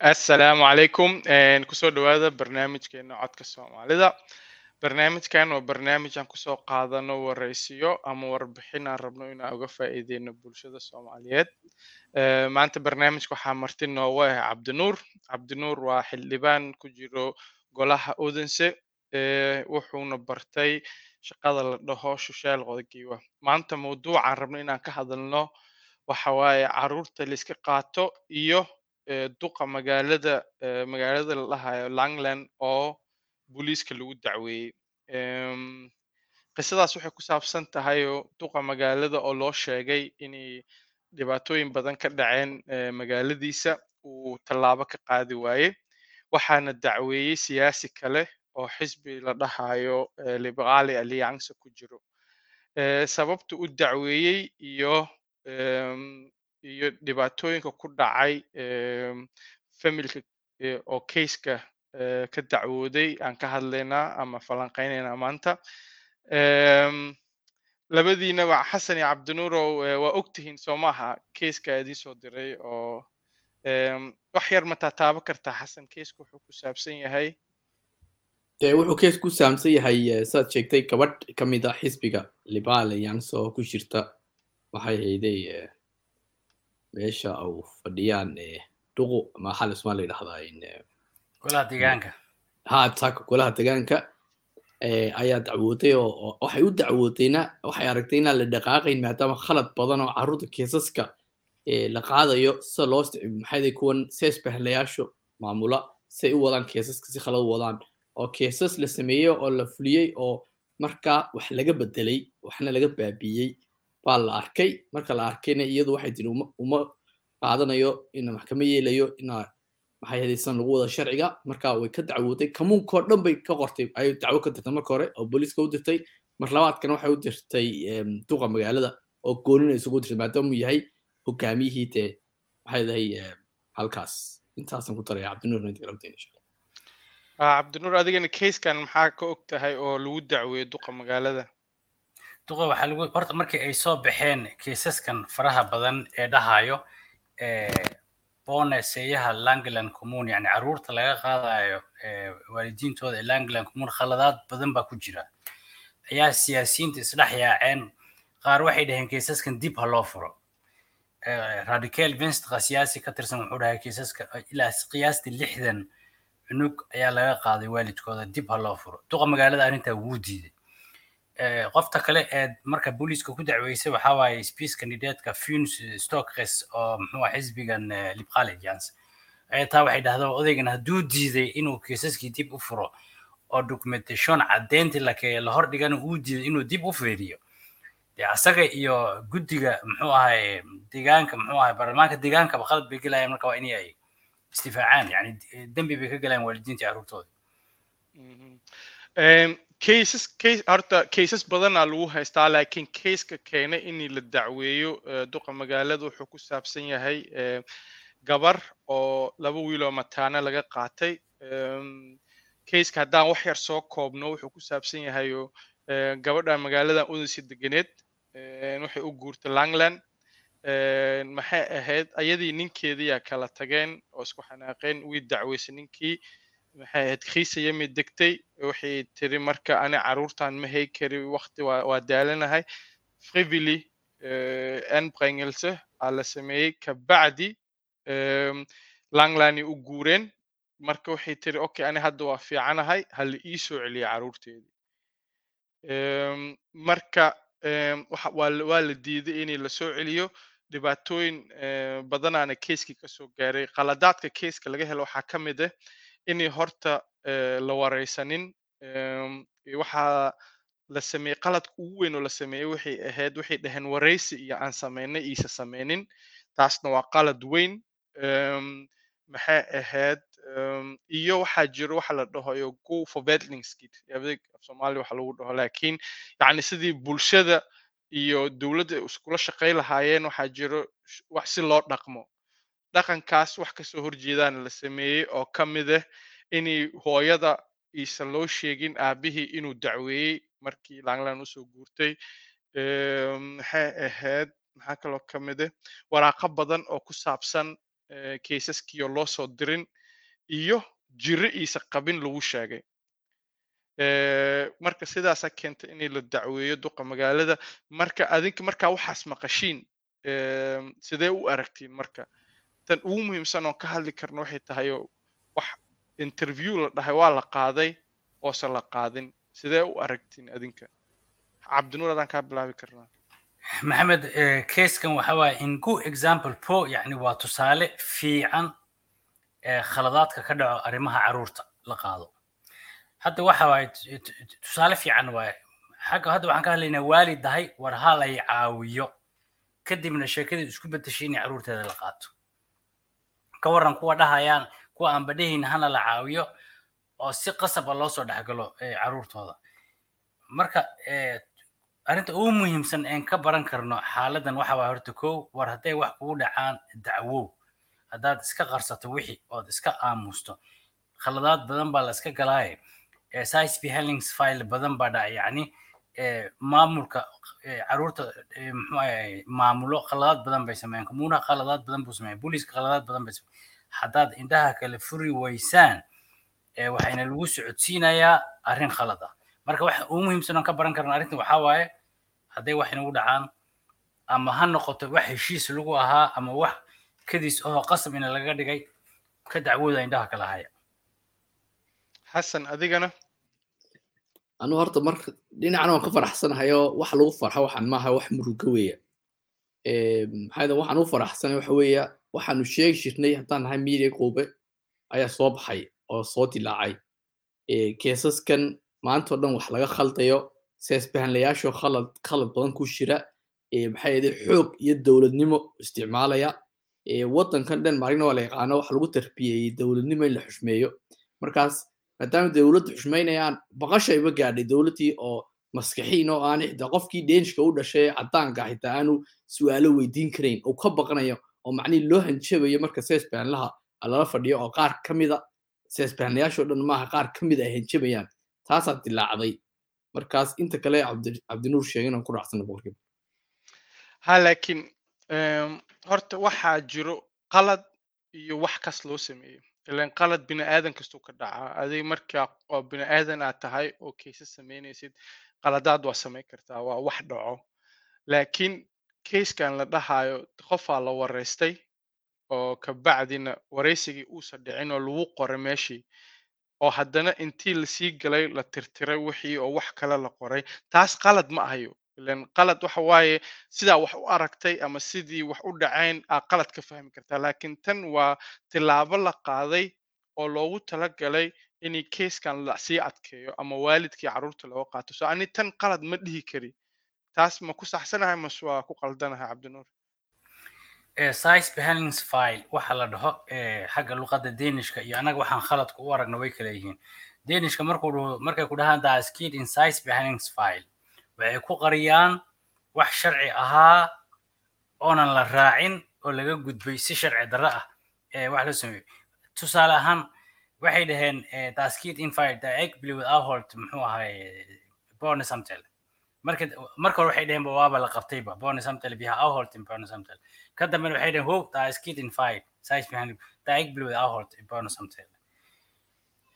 assalaamu calaykum ku soo dhawaada barnaamijkeena codka soomaalida. Barnaamijkan waa barnaamij aan ku soo qaadano wareysiyo ama warbixin aan rabno inaan uga faa'iideyno bulshada soomaaliyeed. Maanta barnaamijka waxaa marti noogu ah cabdinuur cabdinuur waa xildhibaan ku jiro golaha odense wuxuuna bartay shaqada la dhaho shushaal qodogiiwa maanta mawduucaan rabno inaan ka hadalno waxa waaye carruurta la iska qaato iyo duqa magaalada magaalada la dhahayo langland oo booliiska lagu dacweeyey. Qisadaas waxay ku saabsan tahay duqa magaalada oo loo sheegay inay dhibaatooyin badan ka dhaceen magaaladiisa uu tallaabo ka qaadi waaye. Waxaana dacweeyey siyaasi kale oo xisbi la dhahayo liberali alliance ku jiro. Sababta u dacweeyey iyo iyo dhibaatooyinka ku dhacay familka eh, oo keiska eh, ka dacwooday aan ka hadlaynaa ama falanqeynaynaa maanta. Labadiinaba xasan iyo cabdinuurow eh, waa ogtihiin soo maaha keiska idiin soo diray oo wax yar ma taataaba kartaa xasan keisku wuxuu ku saabsan yahay. Wuxuu kees ku saamsan yahay saad sheegtay gabadh ka mid ah xisbiga liberal alliance oo ku jirta. Waxay hayday meesha uu fadhiyaan duqu ama xal ismaan la yidhahdaa in golaha deegaanka ha taaka golaha deegaanka eh, ayaa dacwootay oo waxay u dacwootayna waxay aragtay inaan la dhaqaaqayn maadaama khalad badan oo carruurta keesaska eh, la qaadayo sida loo istic- maxay kuwan seesbahlayaashu maamula si ay u wadaan keesaska si khalad u wadaan oo keesas la sameeyey oo la fuliyey oo markaa wax laga bedelay waxna laga baabiiyey baa la arkay. Marka la arkayna iyadu waxay tiri uma qaadanayo ina maxkama yeelayo ina maxay lagu wada sharciga. Marka way ka dacwootay. Kamuunkoo dhan bay ka qortay. Ayay dacwo ka dirtay marka hore oo booliiska u dirtay. Mar labaadkana waxay u dirtay duqa magaalada oo goonina isugu dirtay maadaama uu yahay hogaamiyihii dee maxay dahay halkaas. Intaasan ku daraya cabdinuur inta kala wadayn insha Ah, cabdinuur adigana keiskan maxaa ka og tahay oo lagu dacweeyey duqa magaalada duqa waxaa lagu horta markii ay soo baxeen kiisaskan faraha badan ee dhahayo boneseyaha langland commune yani carruurta laga qaadayo waalidiintooda ee langland commune khaladaad badan baa ku jira. Ayaa siyaasiyiinta isdhex yaaceen. Qaar waxay dhaheen kiisaskan dib ha loo furo. Radical venstqa siyaasi ka tirsan wuxuu dhahay kiisaska ilaa qiyaastii lixdan cunug ayaa laga qaaday waalidkooda dib ha loo furo. Duqa magaalada arrintaa wuu diiday qofta kale ee marka booliiska ku dacweysay waxaa waaye space candidateska funs stokes oo muxuu xisbigan liberal alliance taa waxay dhahdaa odaygan hadduu diiday inuu kiisaskii dib u furo oo documentation caddeyntii la la hordhigana uu diiday inuu dib u fiiriyo. Dee asaga iyo guddiga muxuu ahay deegaanka muxuu ahay baarlamaanka deegaankaba qalad bay gelayaan marka waa inay ay istifaacaan yani dembi bay ka galayaan waalidiinta iyo carruurtooda Mhm. Em, cases case horta cases badanaa lagu haystaa laakiin caseka keenay in la dacweeyo eh, duqa magaalada wuxuu ku saabsan yahay eh, gabar oo laba wiil oo mataane laga qaatay Em, caseka haddaan wax yar soo koobno wuxuu ku saabsan yahay eh, gabadha magaalada udisi deganeed waxay u guurtay langland maxay ahayd ayadii ninkeediyaa kala tageen oo isku xanaaqeen wii dacweysay ninkii maxay ahayd khiisa yami degtay. Waxay tiri marka ani caruurtan ma hay kari waqti waa daalanahay. Frivilly anbrengelse aa la sameeyey kabacdi em, langlani u guureen. Marka waxay tiri okay ani hadda waa fiicanahay. Hala ii soo celiya caruurteedii marka waa la diiday in la soo celiyo. Dhibaatooyin eh, badanaana keiskii ka soo gaaray. Qaladaadka keiska laga helo waxaa ka mid ah inay horta eh, la iyo waxaa la sameeyey qaladka ugu weyn oo la sameeyey waxay ahayd waxay dhaheen wareysi iyo aan sameynay iisa sameynin. Taasna waa qalad weyn maxay ahayd iyo waxaa jiro waxa la dhahayo go for vedlingskid adeeg af soomaali waxa lagu dhaho laakiin yacni sidii bulshada iyo dowladda iskula shaqey lahaayeen waxaa jiro wax si loo dhaqmo dhaqankaas wax ka soo horjeedaana la sameeyey oo ka mid ah inay hooyada iisan loo sheegin aabihii inuu dacweeyey markii langland u soo guurtay maxay ahayd maxaa kaloo ka mid ah waraaqo badan oo ku saabsan kaysaskiioo loo soo dirin iyo jiro iisa qabin lagu sheegay. Marka sidaasaa keentay inay la dacweeyo duqa magaalada marka adinka markaa waxaas maqashiin sidee u aragtiin marka tan ugu muhiimsan oon ka hadli karno waxay tahay wax interview la dhahay waa la qaaday oose la qaadin sidee u aragtiin adinka? Cabdinuur adaan kaa bilaabi karnaa maxamed casekan waxa waaye in good example po yani waa tusaale fiican khaladaadka ka dhaco arrimaha carruurta la qaado. Hadda waxa waaye tusaale fiican waaye xagga hadda waxaan ka hadlaynaa waalid dahay war ha lay caawiyo. Kadibna sheekadii isku bedeshay inay caruurteeda la qaato ka waran kuwa dhahayaan kuwa aan badhahayn hana la caawiyo oo si qasaba loo soo dhexgalo caruurtooda. Marka arrinta ugu muhiimsan een ka baran karno xaaladan waxa waa horta kow war hadday wax kugu dhacaan dacwow. Haddaad iska qarsato wixii ood iska aamusto khaladaad badan baa la iska galaaye sicb hellings file badan baa dhaca yacni maamulka carruurta maamulo khaladaad badan bay sameeyaan kommunaha khaladaad badan buu sameeya booliiska khaladaad badan bay sameeyan haddaad indhaha kale furi waysaan waxayna lagu socodsiinayaa arrin khalad ah. Marka waxa ugu muhiimsan oon ka baran karna arrintan waxaa waaye hadday wax inagu dhacaan ama ha noqoto wax heshiis lagu ahaa ama wax kadis oo qasab ina laga dhigay ka dacwooda indhaha kala haya. Xasan adigana anu horta marka dhinacna waan ka faraxsanahay oo wax lagu farxo waxaan maaha wax murugo weya maxaa waxaan u faraxsanay waxa weeya waxaanu sheegi jirnay haddaan nahay media quube ayaa soo baxay oo soo dilaacay. Keesaskan maanta oo dhan wax laga khaldayo seesbahanlayaashoo khalad khalad badan ku jira. Maxaa yeelay xoog iyo dowladnimo isticmaalaya. Waddankan dhan marigna waa la yaqaano waxa lagu tarbiyeeyey dowladnimo in la xushmeeyo. Markaas maadaama dowladda xushmaynayaan baqasha iba gaadhay dowladdii oo maskaxiin oo aan xitaa qofkii deenishka u dhashay caddaanka xitaa aanu su'aalo weydiin karayn oo ka baqanayo oo macnihii loo hanjabayo marka seesbahanlaha lala fadhiyo oo qaar ka mida seesbahanlayaashoo dhan maaha qaar ka mid ay hanjabayaan. Taasaa dilaacday markaas inta kale cabdinuur sheegin aan ku raacsana boqolkiiba ha laakiin horta waxaa jiro qalad iyo wax kas loo sameeyo ilan qalad bini aadan kastuu ka dhacaa adig markaa bini aadan aad tahay oo kaysa samaynaysid qaladaad waa samayn kartaa waa wax dhaco laakiin kayskan la dhahayo qofaa la wareystay oo kabacdina waraysigii uusan dhicin oo lagu qoray meeshii oo haddana intii la sii galay la tirtiray wixii oo wax kale la qoray taas qalad ma ahayo ilan qalad waxa waaye sidaa wax u aragtay ama sidii wax u dhacayn aa qalad ka fahmi kartaa. Laakiin tan waa tilaabo la qaaday oo loogu talagalay inay kayskan la sii adkeeyo ama waalidkii carruurta looga qaato. So ani tan qalad ma dhihi kari. Taas ma ku saxsanahay mase waa ku qaldanahay cabdinuur size behanings file waxa la dhaho xagga luqadda danishka iyo annaga waxaan khaladka u aragna way kala yihiin. Danishka markuu markay ku dhahaan das kid in size file waxay ku qariyaan wax sharci ahaa oonan la raacin oo laga gudbay si sharci darro ah wax loo sameeyo tusaale ahaan waxay dhaheen das kid in file the egg blew without hold muxuu ahay bonesamtel marka marka hore waxay dhaheen waaba la qabtayba bonesamtel biha awholt in bonesamtel ka dambena waxay dhaheen wow das kid in file size behind the in bonesamtel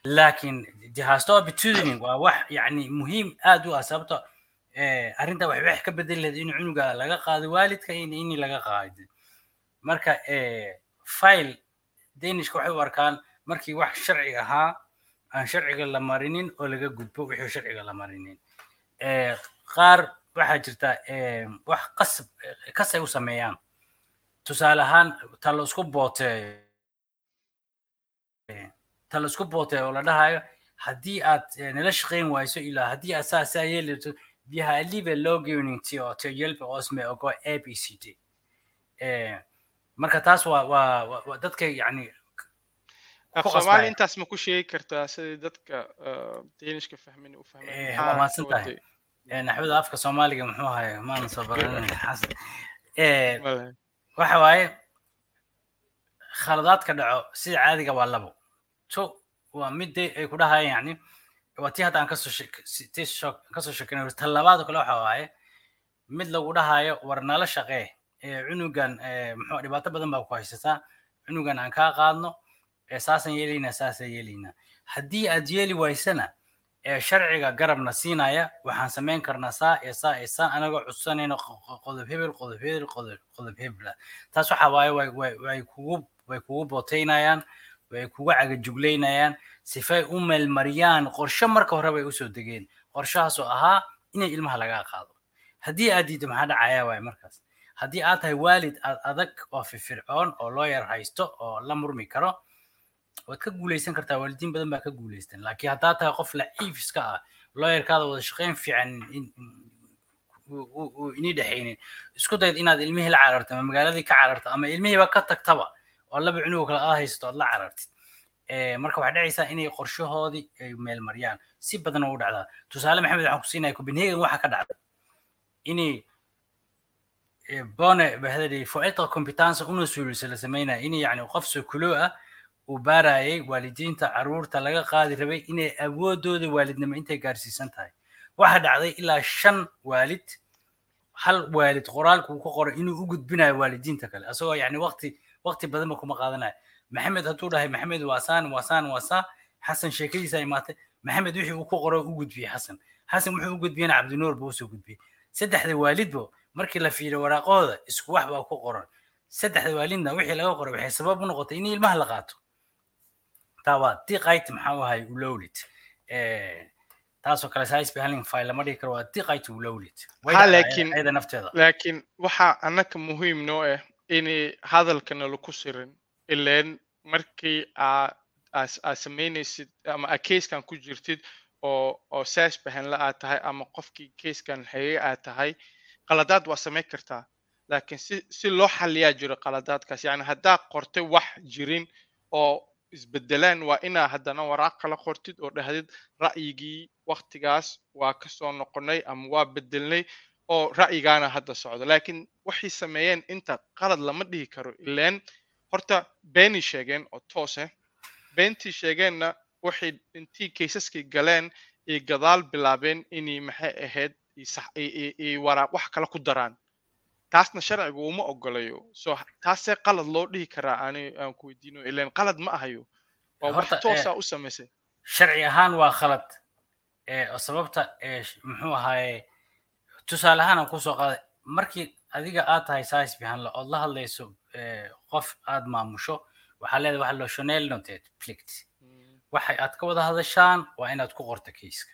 laakiin jihaastoo opportunity waa wax yani muhiim aad u ah sababto arrinta waxay wax ka bedeli lahayd in cunuga laga qaado waalidka in laga qaado marka file danishka waxay u arkaan markii wax sharci ahaa aan sharciga la marinin oo laga gudbo wixii sharciga la marinin. Qaar waxaa jirta wax qasab kasay u sameeyaan. Tusaale ahaan ta la isku booteeyo ta la isku booteeyo oo la dhahayo haddii aad nala shaqayn wayso ilaa haddii aad saa saa yeelito vi har alligevel lovgivning til at, til at hjælpe os med at gå ABCD. Eh, marka taas waa waa waa dadka yani af soomaali intaas ma ku sheegi kartaa sidii dadka deenishka fahmin u waa mahadsan tahay naxwada afka soomaaliga muxuu ahay maan soo baranay xasan waxa waaye khaladaadka dhaco sida caadiga waa labo. So waa mid ay ku dhahayaan yani waa tii hadda aan ka soo ka soo sheekanay tallabaad kale waxa waaye mid lagu dhahayo war nala shaqee cunugan muxuu dhibaato badan baa ku haysataa cunugan aan kaa qaadno ee saasaan yeelaynaa saasaan yeelaynaa haddii aad yeeli waysana ee sharciga garabna siinaya waxaan samayn karnaa saa ee saa ee saa anagoo codsanayno qodob hebel qodob hebel qodob ah taas waxa waaye way kugu way kugu bootaynayaan way kugu cagajuglaynayaan sifay u meelmariyaan qorshe marka hore bay u soo degeen. Qorshahaasoo ahaa inay ilmaha lagaa qaado. Haddii aad diiddo maxaa dhacaya? Waay markaas. Haddii aad tahay waalid aad adag oo firfircoon oo looyar haysto oo la murmi karo waad ka guuleysan kartaa. Waalidiin badan baa ka guuleystan laakiin haddaad tahay qof laciif iska ah looyarkaada wada shaqayn fiican inii dhexaynin isku dayd inaad ilmihii la cararto ama magaaladii ka cararto ama ilmihiiba ka tagtaba oo laba cunug kale aad haysato aad la carartid. Marka waxaa dhacaysaa inay qorshahoodii ay meel mariyaan. Si badan u dhacdaa. Tusaale maxamed waxaan ku siinaya copenhagen waxa ka dhacda inay bone bahadadii foeta competence una la sameynaya. In yani qof sokulo ah uu baarayay waalidiinta carruurta laga qaadi rabay inay awoodooda waalidnimo intay gaarsiisan tahay. Waxa dhacday ilaa shan waalid hal waalid qoraalku uu ka qoray inuu u gudbinayo waalidiinta kale. Asagoo yani waqti waqti badanba kuma qaadanayo maxamed hadduu dhahay maxamed waa saan waa saan waa saa xasan sheekadiisa imaatay maxamed wixii uu ku qoro u gudbiyey xasan. Xasan wuxuu u gudbiyena cabdinuur buu u soo gudbiyey. Saddexda waalidbo markii la fiiriyo waraaqahooda isku wax baa ku qoran. Saddexda waalidna wixii laga qoray waxay sabab u noqotay in ilmaha la qaato. Taa waa diqayt maxaa ahay ulowlid taasoo kale size behandling file lama dhihi karo waa diqayt ulowlid laakiin waxaa annaka muhiim noo ah in hadalkana laku sirin ileen markii aad samaynaysid ama a casekan ku jirtid oo oo size behandla aad tahay ama qofkii casekan hayay aad tahay qaladaad waa samayn kartaa laakiin si si loo xaliyaa jiro qaladaadkaas yani haddaa qortay wax jirin oo isbedelaan waa inaa haddana waraaq kala qortid oo dhahdid ra'yigii waktigaas waa ka soo noqonay ama waa bedelnay oo ra'yigaana hadda socdo. Laakiin waxay sameeyeen inta qalad lama dhihi karo ileen horta beenay sheegeen oo toos ah beentii sheegeenna waxay intii kaysaskii galeen iyo gadaal bilaabeen inay maxay ahayd waraaq wax kale ku daraan. Taasna sharcigu uma ogolayo so taasee qalad loo dhihi karaa aan ku weydiino ileen qalad ma ahayo. Waa wax toosaa u samaysay sharci ahaan waa khalad oo sababta muxuu ahaaye tusaale ahaan aan ku soo qaaday markii adiga aad tahay size bihanla ood la hadlayso qof aad maamusho waxaa leedahay waxa loo chanel noted plict waxay aad ka wada hadashaan waa inaad ku qorto kayska.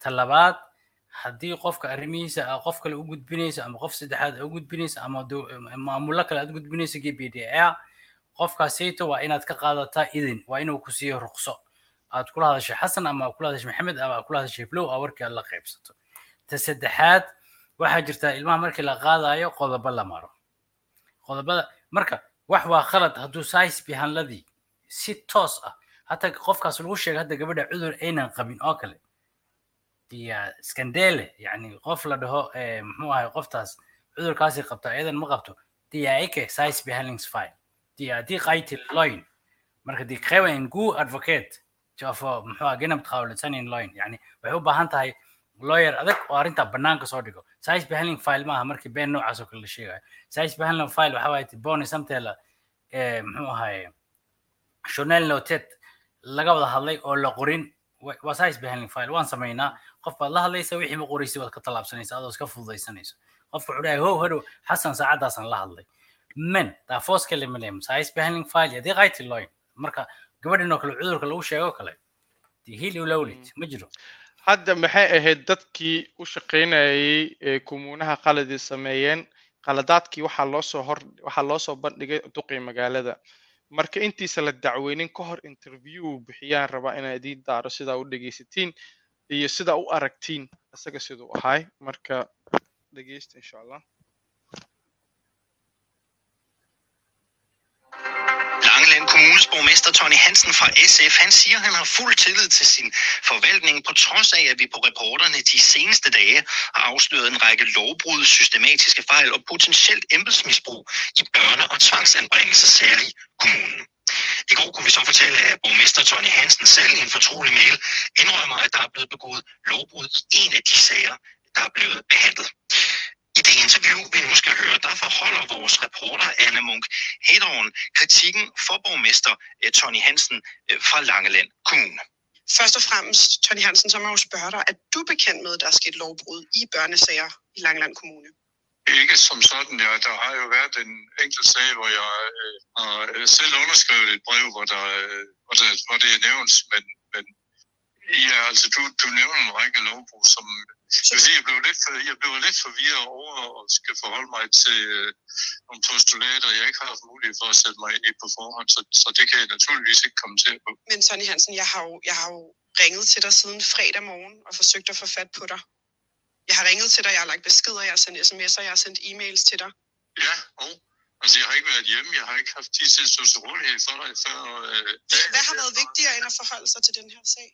Ta labaad haddii qofka arrimihiisa aa qof kale u gudbinayso ama qof saddexaad u gudbinayso ama maamulo kale aad gudbinayso g b d a qofkaasayto waa inaad ka qaadataa idin waa inuu ku siiyo ruqso. Aad kula hadasho xasan ama kula hadasho maxamed ama kula hadasho heblow aa warkii aad la qaybsato ta saddexaad waxaa jirtaa ilmaha markii la qaadayo qodobo la maro. Qodobada marka wax waa khalad hadduu size bihanladii si toos ah. Hataa qofkaas lagu sheegay hadda gabadha cudur aynan qabin oo kale. Diya skandele yani qof la dhaho muxuu ahay qoftaas cudurkaasi qabta ayadan ma qabto. Diya ike size behandlings file diya loin marka di qewen gu advocate jofo muxuu ganab qawlsanin loin yani waxay u baahan tahay lawyer adag oo arrinta banaanka soo dhigo. Size behandling file maaha markii been noocaas oo kale la sheegayo size behandling file waxa waaye boni samteela muxuu ahaye journal noted laga wada hadlay oo la qorin. Waa size behandling file waan samaynaa qof baad la hadlaysa wixii ma qoraysa waad ka tallaabsanaysa adoo iska fududaysanayso qofka wuxuu dhahay how hadhow xasan saacaddaasaan la hadlay. Men daafoos kale malem size behandling file yadii qayti loin marka gabadhan oo kale cudurka lagu sheego kale dee hili ulowlid ma jiro hadda maxay ahayd dadkii u shaqaynayay ee kumuunaha qaladii sameeyeen? Qaladaadkii waxaa loo soo hor waxaa loo soo bandhigay duqii magaalada. Marka intiisa la dacweynin ka hor interview bixiyaan rabaa inaa idiin daaro sidaa u dhegaysatiin iyo sidaa u aragtiin isaga siduu ahay. Marka dhegaysta insha allah Langeland Kommunes borgmester Tony Hansen fra SF, han siger, at han har fuld tillid til sin forvaltning, på trods af, at vi på reporterne de seneste dage har afsløret en række lovbrud, systematiske fejl og potentielt embedsmisbrug i børne- og tvangsanbringelsesager i kommunen. I går kunne vi så fortælle, at borgmester Tony Hansen selv i en fortrolig mail indrømmer, at der er blevet begået lovbrud i en af de sager, der er blevet behandlet. Det interview, vi nu skal høre, der forholder vores reporter Anne Munk Hedorn kritikken for borgmester øh, Tony Hansen øh, fra Langeland Kommune. Først og fremmest, Tony Hansen, så må jeg jo spørge dig, er du bekendt med, at der er sket lovbrud i børnesager i Langeland Kommune? Ikke som sådan, ja. Der har jo været en enkelt sag, hvor jeg øh, har øh, selv underskrevet et brev, hvor, der, øh, hvor, der, hvor det er nævnt, men, men ja, altså, du, du nævner en række lovbrud, som jeg, vil sige, jeg, blev lidt, for- jeg blev lidt forvirret over og skal forholde mig til øh, nogle postulater, jeg ikke har haft mulighed for at sætte mig ind i på forhånd, så, så det kan jeg naturligvis ikke komme til på. Men Tony Hansen, jeg har, jo, jeg har jo ringet til dig siden fredag morgen og forsøgt at få fat på dig. Jeg har ringet til dig, jeg har lagt beskeder, jeg har sendt sms'er, jeg har sendt e-mails til dig. Ja, og altså, jeg har ikke været hjemme, jeg har ikke haft tid til at stå til rådighed for dig før. Øh, Hvad har været vigtigere end at forholde sig til den her sag?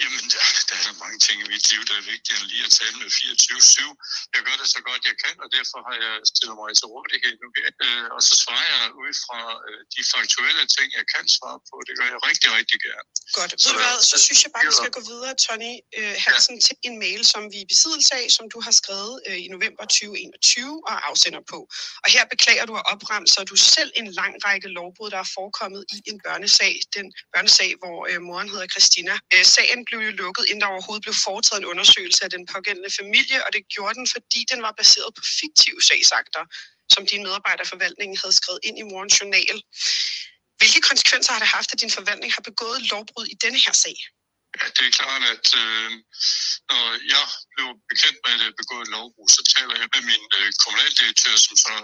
Jamen, der, der er der mange ting i mit liv, der er vigtigere end lige at tale med 24-7. Jeg gør det så godt, jeg kan, og derfor har jeg stillet mig til rådighed nu. Øh, og så svarer jeg ud fra øh, de faktuelle ting, jeg kan svare på. Det gør jeg rigtig, rigtig gerne. Godt. Så- Ved du hvad, så synes jeg bare, vi Ja. skal gå videre, Tony øh, Hansen, til en mail, som vi er i besiddelse af, som du har skrevet øh, i november 2021 og afsender på. Og her beklager du og opremser du selv en lang række lovbrud, der er forekommet i en børnesag. Den børnesag, hvor øh, moren hedder Christina. Øh, sagen blev jo lukket, inden der overhovedet blev foretaget en undersøgelse af den pågældende familie, og det gjorde den, fordi den var baseret på fiktive sagsakter, som i forvaltningen havde skrevet ind i morens journal. Hvilke konsekvenser har det haft, at din forvaltning har begået lovbrud i denne her sag? Ja, det er klart, at øh, når jeg blev bekendt med, jeg begået et lovbrud, så taler jeg med min øh, kommunaldirektør, som så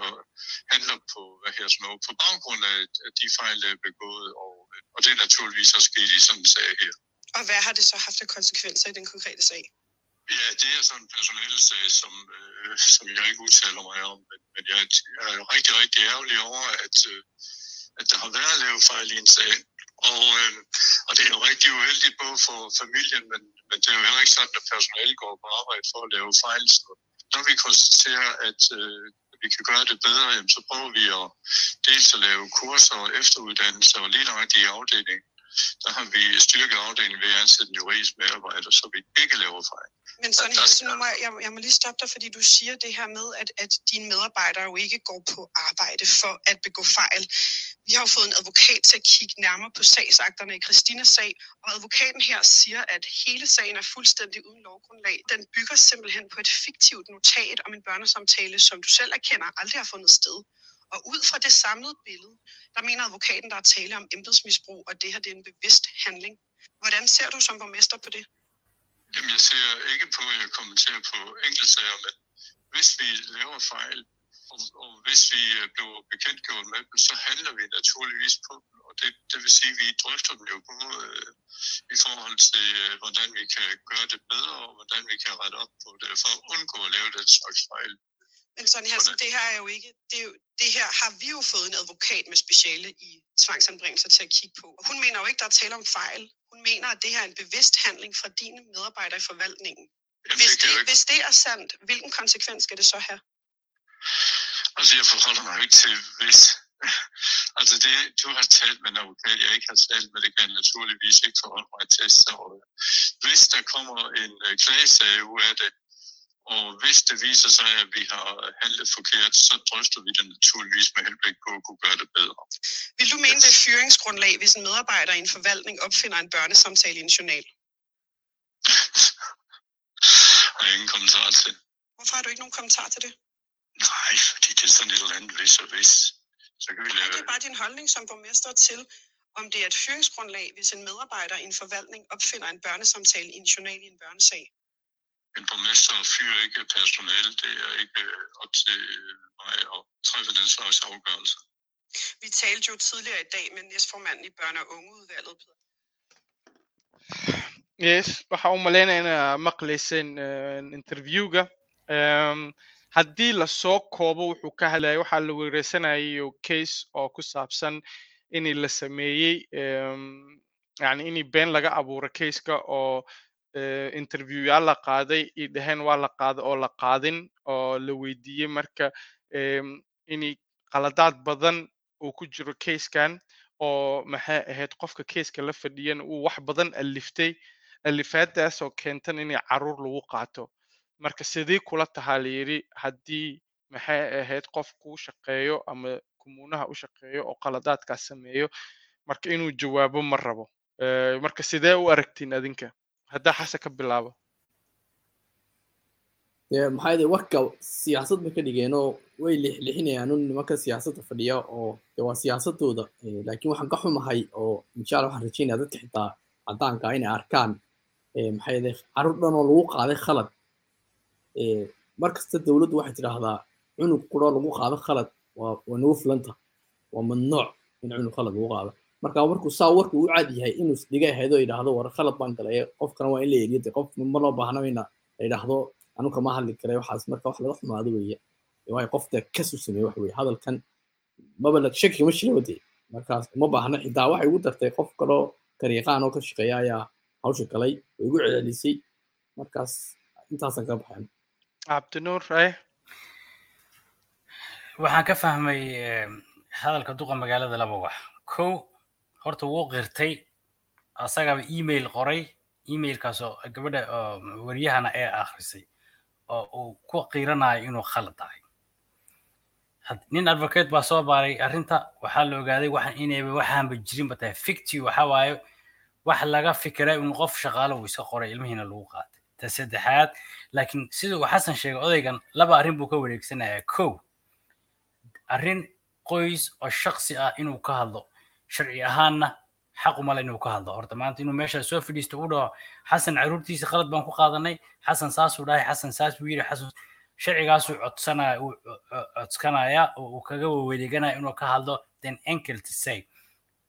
handler på, hvad her, noget, på baggrund af, af de fejl, der er begået, og, og det er naturligvis også sket i sådan en sag her. Og hvad har det så haft af konsekvenser i den konkrete sag? Ja, det er sådan en personalesag, som, øh, som jeg ikke udtaler mig om, men, men jeg, jeg er rigtig, rigtig ærgerlig over, at, øh, at der har været lavet fejl i en sag. Og, øh, og det er jo rigtig uheldigt både for familien, men, men det er jo heller ikke sådan, at personalet går på arbejde for at lave fejl. Så når vi konstaterer, at øh, vi kan gøre det bedre, jamen, så prøver vi at dels at lave kurser og efteruddannelse og lige nøjagtigt i afdelingen. Der har vi styrket afdelingen ved at ansætte en juridisk medarbejder, så vi ikke laver fejl. Men sådan der- Hansen, nu må jeg, jeg, må lige stoppe dig, fordi du siger det her med, at, at dine medarbejdere jo ikke går på arbejde for at begå fejl. Vi har jo fået en advokat til at kigge nærmere på sagsakterne i Christinas sag, og advokaten her siger, at hele sagen er fuldstændig uden lovgrundlag. Den bygger simpelthen på et fiktivt notat om en børnesamtale, som du selv erkender aldrig har fundet sted. Og ud fra det samlede billede, der mener advokaten, der er tale om embedsmisbrug, og det her det er en bevidst handling. Hvordan ser du som borgmester på det? Jamen, jeg ser ikke på, at jeg kommenterer på enkeltsager, men hvis vi laver fejl, og, og hvis vi øh, bliver bekendtgjort med dem, så handler vi naturligvis på dem. Og det, det vil sige, at vi drøfter dem jo både øh, i forhold til, øh, hvordan vi kan gøre det bedre, og hvordan vi kan rette op på det, for at undgå at lave den slags fejl. Men Sonny Hansen, det her er jo ikke, det, er jo, det her har vi jo fået en advokat med speciale i tvangsanbringelser til at kigge på. Og hun mener jo ikke, der er tale om fejl. Hun mener, at det her er en bevidst handling fra dine medarbejdere i forvaltningen. Jamen, Hvis det hvis det er sandt, hvilken konsekvens skal det så have? altså, jeg forholder mig jo ikke til, hvis... Altså, det, du har talt med en advokat, jeg ikke har talt med, det kan jeg naturligvis ikke forholde mig til. Så øh, hvis der kommer en øh, klagesag ud af det, og hvis det viser sig, at vi har handlet forkert, så drøfter vi det naturligvis med henblik på at kunne gøre det bedre. Vil du mene, det er fyringsgrundlag, hvis en medarbejder i en forvaltning opfinder en børnesamtale i en journal? har jeg ingen kommentar til. Hvorfor har du ikke nogen kommentar til det? Nej, fordi det er sådan et eller andet hvis og hvis. Så kan vi Det lave... er bare din holdning som borgmester til, om det er et fyringsgrundlag, hvis en medarbejder i en forvaltning opfinder en børnesamtale i en journal i en børnesag. En borgmester fyrer ikke personale. Det er ikke øh, op til mig at træffe den slags afgørelser. Vi talte jo tidligere i dag med næstformanden i børne- og ungeudvalget, Peter yes waxa u malaynaya inaa maqlayseen interviewga haddii la soo koobo wuxuu ka hadlayay waxaa la weerarsanayay case oo ku saabsan in la sameeyey yani in been laga abuuro caseka oo interviewyaal la qaaday i dhaheen waa la qaaday oo la qaadin oo la weydiiyey marka em, in qaladaad badan uu ku jiro casekan oo maxay ahayd qofka caseka la fadhiyana uu wax badan aliftay alifaadaas oo keentan in carruur lagu qaato. Marka sidii kula tahaa la yidhi haddii maxay ahayd qof kuu shaqeeyo ama kumuunaha u shaqeeyo oo qaladaadkaas sameeyo marka inuu jawaabo ma rabo. Marka sidee u aragtiin adinka haddaa xasan ka bilaabo maxaa yidhi warka siyaasad bay ka dhigeenoo way lixlixinayaan un nimanka siyaasadda fadhiya oo waa siyaasadooda laakiin waxaan ka xumahay oo insha allah waxaan rajeynaya dadka xitaa caddaanka inay arkaan maxaa yidhi carruur dhan oo lagu qaaday khalad Eh, mar kasta dowladdu waxay tidhaahdaa cunug quro lagu qaado khalad waa nagu filanta waa mamnuuc in cunug khalad lagu qaado marka markuu saa warku u cad yahay inuu isdhiga haydo yidhaahdo war khalad baan galay qofkana waa in la eriyo dee qof ma loo baahna ina la yidhaahdo anu kama hadli karay waxaas marka wax laga xumaado weeye. Waayo qofta kasu sameeye wax weeye hadalkan maba la shaki kama jira wade markaas uma baahna xitaa waxay ugu dartay qof kaloo kariiqaan oo ka shaqeeya ayaa hawsha galay way igu celcelisay. Markaas intaasaan ka baxay cabdinuur eh? Waxaan ka fahmay eh, hadalka duqa magaalada laba wax. Kow horta wuu qirtay asagaba email qoray emailkaasoo gabadha oo waryahana ee akhrisay oo uu ku qiiranayo inuu khalad tahay Had- nin advocate baa soo baaray arrinta waxaa la ogaaday waxaan inayba waxaanba jirinba tahay. Ficti waxa waaye wax laga fikiray in qof shaqaale uu iska qoray ilmihiina lagu qaatay. Ta saddexaad laakiin sida uu xasan sheegay odaygan laba arrin buu ka wareegsanayaa kow arrin qoys oo shaksi ah inuu ka hadlo sharci ahaanna xaq umale inuu ka hadlo. Horta maanta inuu meesha soo fadhiisto u dhaho xasan caruurtiisa qalad baan ku qaadanay. Xasan saasuu dhahay. Xasan saas buu yidhi. Xasan sharcigaasuu codsanaya uu codsanaya oo uu kaga wareeganaya inuu ka hadlo. Then to say.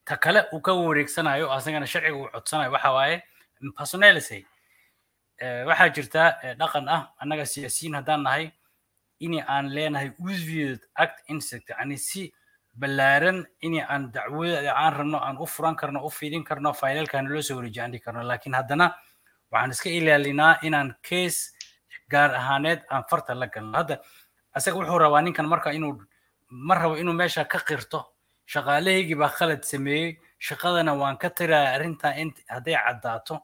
Ta kale uu ka wareegsanayo asagana sharciga uu codsanayo waxa waaye personality Eh, waxaa jirta dhaqan ah annaga siyaasiyiin haddaan nahay in aan leenahay usviod act insect yani si ballaaran in aan dacwada aan rabno aan u furan karno u fiidin karno faylalkan loo soo dhihi karno. Laakiin haddana waxaan iska ilaalinaa inaan case gaar ahaaneed aan farta la galno. Hadda asaga wuxuu rabaa ninkan marka inuu ma rabo inuu meesha ka qirto. Shaqaalahaygii baa khalad sameeyey. Shaqadana waan ka tiraya arrintaa in hadday caddaato.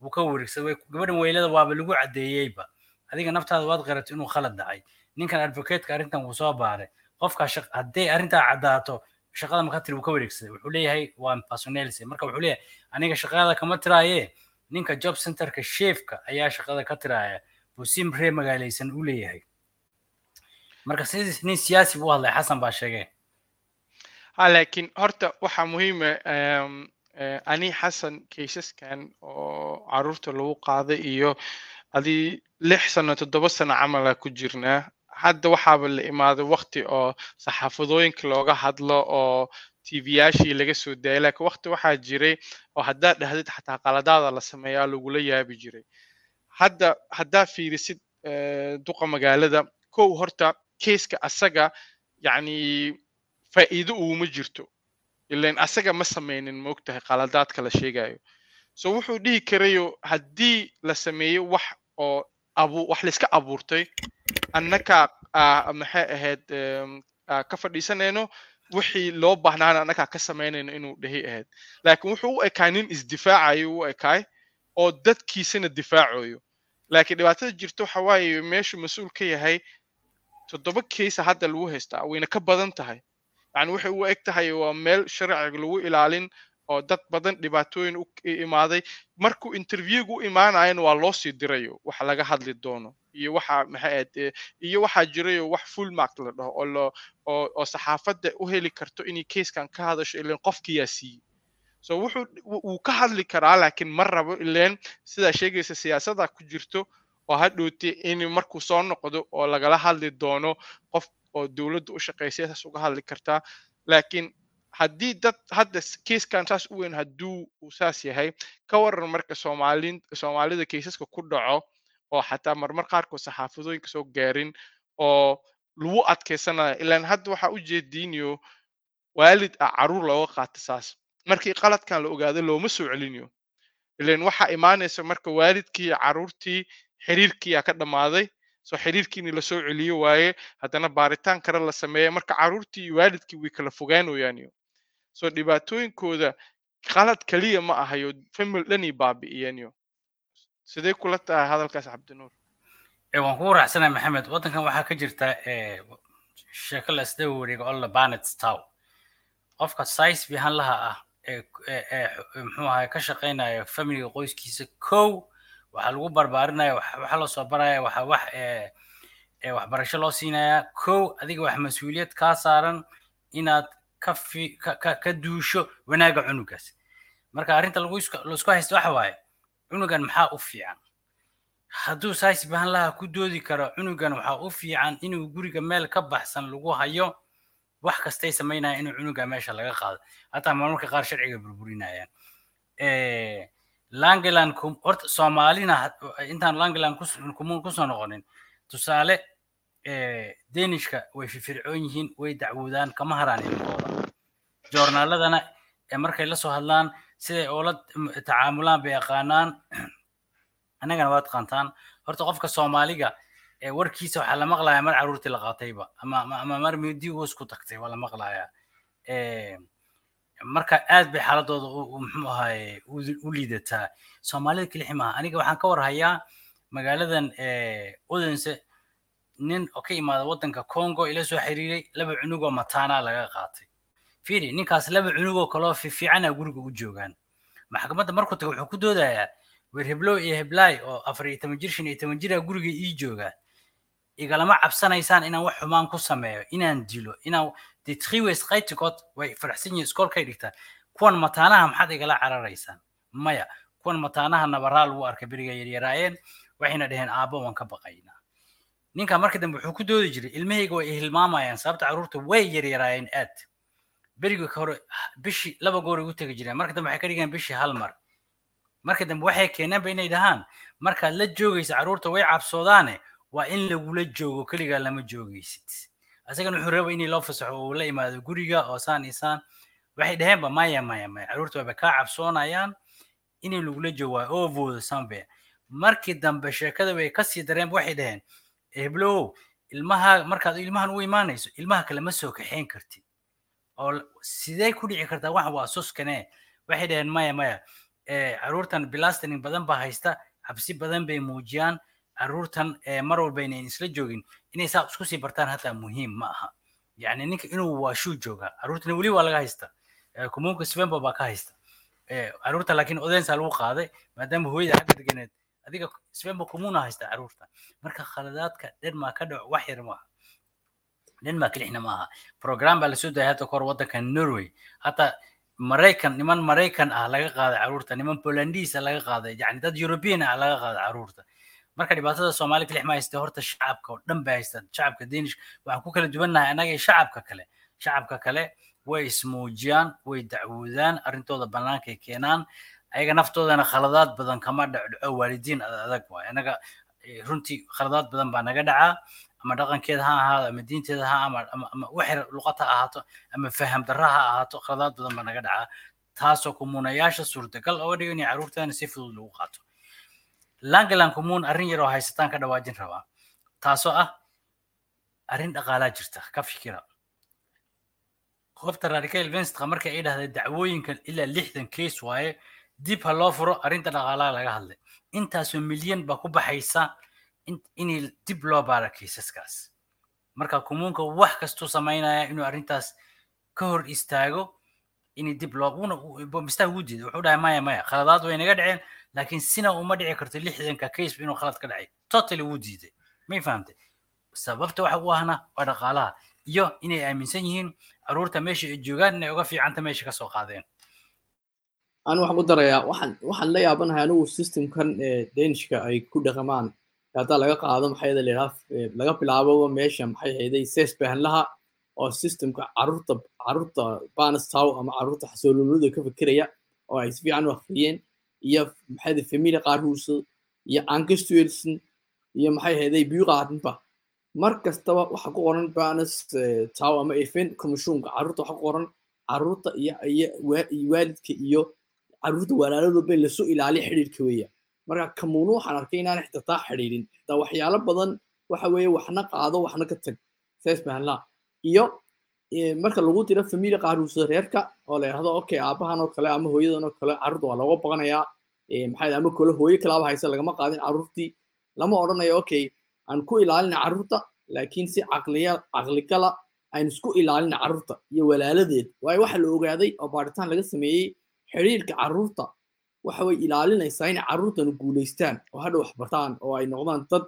Wuu ka wareegsaday gabadhan weylada waaba lagu caddeeyeyba. Adiga naftaada waad qaratay inuu khalad dhacay. Ninkan advocateka arrintan wuu soo baaray qofka hadday arrintaa caddaato shaqada maka tiri wuu ka wareegsaday wuxuu leeyahay waa personality. Marka wuxuu leeyahay aniga shaqada kama tiraaye ninka job centerka sheefka ayaa shaqada ka tiraaya. Si ree magaalaysan u leeyahay. Marka sidii nin siyaasi buu hadlay xasan baa sheegay. Ha laakiin horta waxaa muhiima ani xasan kaysaskan oo carruurta lagu qaaday iyo adii lix sano toddoba sano camala ku jirnaa hadda waxaaba la imaaday wakti oo saxaafadooyinka looga hadlo oo tvyaashii laga soo daayay laakiin wakti waxaa jiray oo haddaad dhahdid xataa qaladaada la sameeyaa lagula yaabi jiray. Hadda haddaa fiirisid duqa magaalada kow horta keiska asaga yacni faa'iido uguma jirto ilan asaga ma sameynin moogtahay qaladaadka la sheegayo so wuxuu dhihi karayo haddii la sameeyo wax oo abu wax layska abuurtay annaka ah, maxay ahayd ah, ka fadhiisanayno wixii loo baahnaana annagaa ka samaynayno inuu dhehi ahayd laakiin wuxuu u ekaa nin isdifaacayo u ekaay oo dadkiisana difaacayo laakiin dhibaatada jirta waxa waaye meeshu mas'uul ka yahay toddoba keisa hadda lagu haystaa wayna ka badan tahay. Yani waxay u eg tahay waa meel sharciga lagu ilaalin oo dad badan dhibaatooyin imaaday. Markuu interviewgu u imaanayana waa loo sii dirayo waxa laga hadli doono iyo waxa eh, iyo waxaa jirayo wax full mark la dhaho oo lo oo oo saxaafadda u heli karto inay keiskan ka hadasho ilan qofkiyaa siiyey. So wuxuu wuu ka hadli karaa laakiin ma rabo ileen sidaa sheegaysa siyaasadda ku jirto oo hadhowti in markuu soo noqdo oo lagala hadli doono qof oo dowladda u shaqeysay saas uga hadli kartaa. Laakiin haddii dad hadda keiskan saas u weyn hadduu uu saas yahay ka waran marka soomaalida keisaska ku dhaco oo xataa marmar qaarkood saxaafadooyinka soo gaarin oo lagu adkeysanayo ilaan hadda waxaa u jeediinayo waalid ah carruur looga qaato saas. Markii qaladkan la ogaado looma soo celinayo ileen waxaa imaanaysa marka waalidkii iyo caruurtii xiriirkiiyaa ka dhammaaday so xiriirkiini la soo celiyo waaye haddana baaritaan kale la sameeya marka caruurtii iyo waalidkii way kala fogaanayaan iyo so dhibaatooyinkooda qalad kaliya ma ahayo famil dhani baabi'iyeen iyo sidee kula tahay hadalkaas cabdinuur waan kugu raacsanahay maxamed. Waddankan waxaa ka jirta sheeko la isdaba wareega oo la banet stow qofka size bihanlaha ah ee muxuu ahay ka shaqaynaya familiga qoyskiisa kow waxaa lagu barbaarinaya waxa loo soo baraya waxa wax waxbarasho loo siinaya. Kow adiga wax mas'uuliyad kaa saaran inaad ka duusho wanaagga cunugaas. Marka arrinta la isku haysto waxa waaye cunugan maxaa u fiican? Hadduu sais bahanlaha ku doodi karo cunugan waxaa u fiican inuu guriga meel ka baxsan lagu hayo. Wax kastay samaynaya inuu cunuga meesha laga qaado. Hataa marmarka qaar sharciga burburinayaan. Langeland horta soomaalina intaan langeland ku soo noqonin tusaale denishka way firfircoon yihiin way dacwoodaan kama haraan ilmahooda joornaaladana markay la soo hadlaan siday oola tacaamulaan bay yaqaanaan annagana waad qaantaan horta qofka soomaaliga warkiisa waxaa la maqlayaa mar caruurtii la qaatayba ama mar midi uus ku tagtay waa la maqlayaa. Marka aad bay xaaladooda muxuu ahaye u liidataa. Soomaalida kelixi aniga waxaan ka warhayaa magaaladan odense nin oo ka imaada waddanka congo ila soo xiriiray laba cunugoo mataanaa laga qaatay fiiri ninkaas laba cunugoo kaloo fiifiicana guriga u joogaan. Maxkamadda markuu taga wuxuu ku doodayaa weer heblow iyo heblaay oo afar iyo toban jir shan iyo toban jira guriga ii jooga. Igalama cabsanaysaan inaan wax xumaan ku sameeyo inaan dilo inaan triways qaytikood way faraxsan yihiin iskoolkay dhigtaan kuwan mataanaha maxaad igala cararaysaan? Maya kuwan mataanaha nabaraa lagu arkay beriga yaryaraayeen waxayna dhaheen aabbo waan ka baqaynaa ninka marka dambe wuxuu ku doodi jiray ilmahayga way ihilmaamayaan sababta carruurta way yaryaraayeen aad beriga hore bishii laba goor ay u tegi jireen marka dambe waxay ka dhigeen bishii hal mar. Marka dambe waxay keeneenba inay dhahaan markaad la joogaysa carruurta way cabsoodaane waa in lagula joogo keligaa lama joogaysid asagana wuxuu raba inay loo fasaxo oo la imaado guriga oo saan iyo saan. Waxay dhaheenba maya maya maya carruurta wayba kaa cabsoonayaan inay lagula joogo waa ovooda sambe markii dambe sheekada way ka sii dareen waxay dhaheen heblow ilmaha markaad ilmahan u imaanayso ilmaha kale ma soo kaxayn kartid oo sidee ku dhici kartaa? Wax waa suskane waxay dhaheen maya maya carruurtan bilastaning badan baa haysta cabsi badan bay muujiyaan. Carruurtan mar walba inayn isla joogin inay saa isku sii bartaan hataa muhiim ma aha. Yani ninka inuu waashuu joogaa carruurtana weli waa laga haysta. Kumuunka svembo baa ka haysta. Carruurta laakiin odensa lagu qaaday maadaama hooyada xagga deganeed adiga svembo kumuuna haysta carruurta marka khaladaadka dhenmaa ka dhaco wax yar maaha dhenmaa kelixna maaha program baa la soo dayay hadda kahor waddanka norway hataa maraykan niman maraykan ah laga qaaday carruurta niman polandisa laga qaaday yani dad european ah laga qaaday carruurta marka dhibaatada soomaali kelix ma haysta horta shacabka oo dhan bay haysta shacabka danish waxaan ku kala duwannahay annaga iyo shacabka kale shacabka kale way ismuujiyaan way dacwoodaan arrintooda bannaankay keenaan ayaga naftoodana khaladaad badan kama dhacdhaco waalidiin adag waay annaga runtii khaladaad badan baa naga dhacaa ama dhaqankeeda ha ahaado ama diinteeda ha ama waxyar luqad ha ahaato ama faham darra ha ahaato khaladaad badan baa naga dhacaa. Taasoo kumuunayaasha suurtagal oga dhigo inay carruurteena si fudud lagu qaato. Langalan kumuun arrin yar haysataan ka dhawaajin rabaa. Taasoo ah arrin dhaqaalaa jirta ka fikira. Qofta radical venstka markay ay dhahday dacwooyinkan ilaa lixdan case waaye dib ha loo furo arrinta dhaqaalaha laga hadlay. Intaasoo milyan baa ku baxaysa inay dib loo baara kaysaskaas marka kumuunka wax kastuu samaynaya inuu arrintaas ka hor istaago inay dib loo wuxuu dhahay maya maya khaladaad way naga dhaceen laakiin sina uma dhici karto lixdanka case inuu khalad ka dhacay. Totally wuu diiday. May fahamtay sababta waxa u ahna waa dhaqaalaha iyo inay aaminsan yihiin carruurta meesha ay joogaan inay uga fiicanta meesha ka soo qaadeen. Anu waxaan ku darayaa waxaan waxaan la yaabanahay anigu systemkan danishka ay ku dhaqamaan haddaa laga qaado maxay yada layidhaha laga bilaabo meesha maxay hayday ses bahanlaha oo systemka carruurta carruurta banastow ama carruurta xasoololooda ka fikiraya oo ay si fiican u akhriyeen iyo maxay yada familia qaarhuusa iyo angestuelson iyo maxay hayday buyuqaatinba mar kastaba waxa ku qoran banas tow ama event commissionka carruurta waxa ku qoran carruurta iyo iyo waalidka iyo carruurta walaaladooba in la soo ilaaliyo xidhiirka weeya marka kamuunu waxaan arkay inaan xitaa taa xidhiirin xitaa waxyaalo badan waxa weeye waxna qaado waxna ka tag. Saas bahanlaa iyo marka lagu tiro familia qaaruusa reerka oo la yidhahdo okay aabahan oo kale ama hooyadan oo kale carruurta waa looga baqanayaa. Maxaa ama kale hooyo kalaaba haysa lagama qaadin carruurtii lama odhanayo okay aan ku ilaalina carruurta laakiin si caqliya caqligala aynu isku ilaalina carruurta iyo walaaladeed. Waayo waxa la ogaaday oo baaritaan laga sameeyey xiriirka carruurta waxa way ilaalinaysaa inay carruurtanu guulaystaan oo hadha wax bartaan oo ay noqdaan dad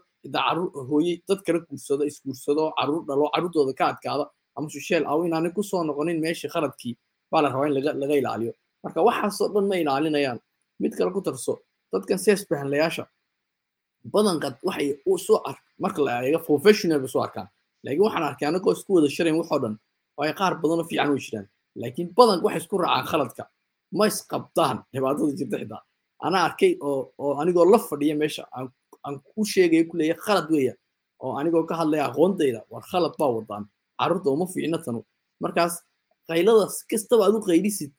hooye dad kala guursado isguursado carruur dhalo carruurtooda ka adkaada ama susheel aw inaanay ku soo noqonin meeshii qaladkii baa la rabaa in laga ilaaliyo. Marka waxaasoo dhan ma ilaalinayaan. Mid kale ku tarso dadkan seesbahanlayaasha badanka waxay u soo ar marka la eego professional bay soo arkaan. Laakiin waxaan arkay anagoo isku wada sharayn waxoo dhan oo ay qaar badanoo fiican way jiraan laakiin badanka waxay isku raacaan khaladka ma isqabtaan dhibaatada jirta xitaa. Anaa arkay oo oo anigoo la fadhiya meesha aan aan ku sheegayo ku leeyahay khalad weeya oo anigoo ka hadlaya aqoontayda war khalad baa wadaan carruurta uma fiicna tanu. Markaas qaylada si kastaba aad u qaylisid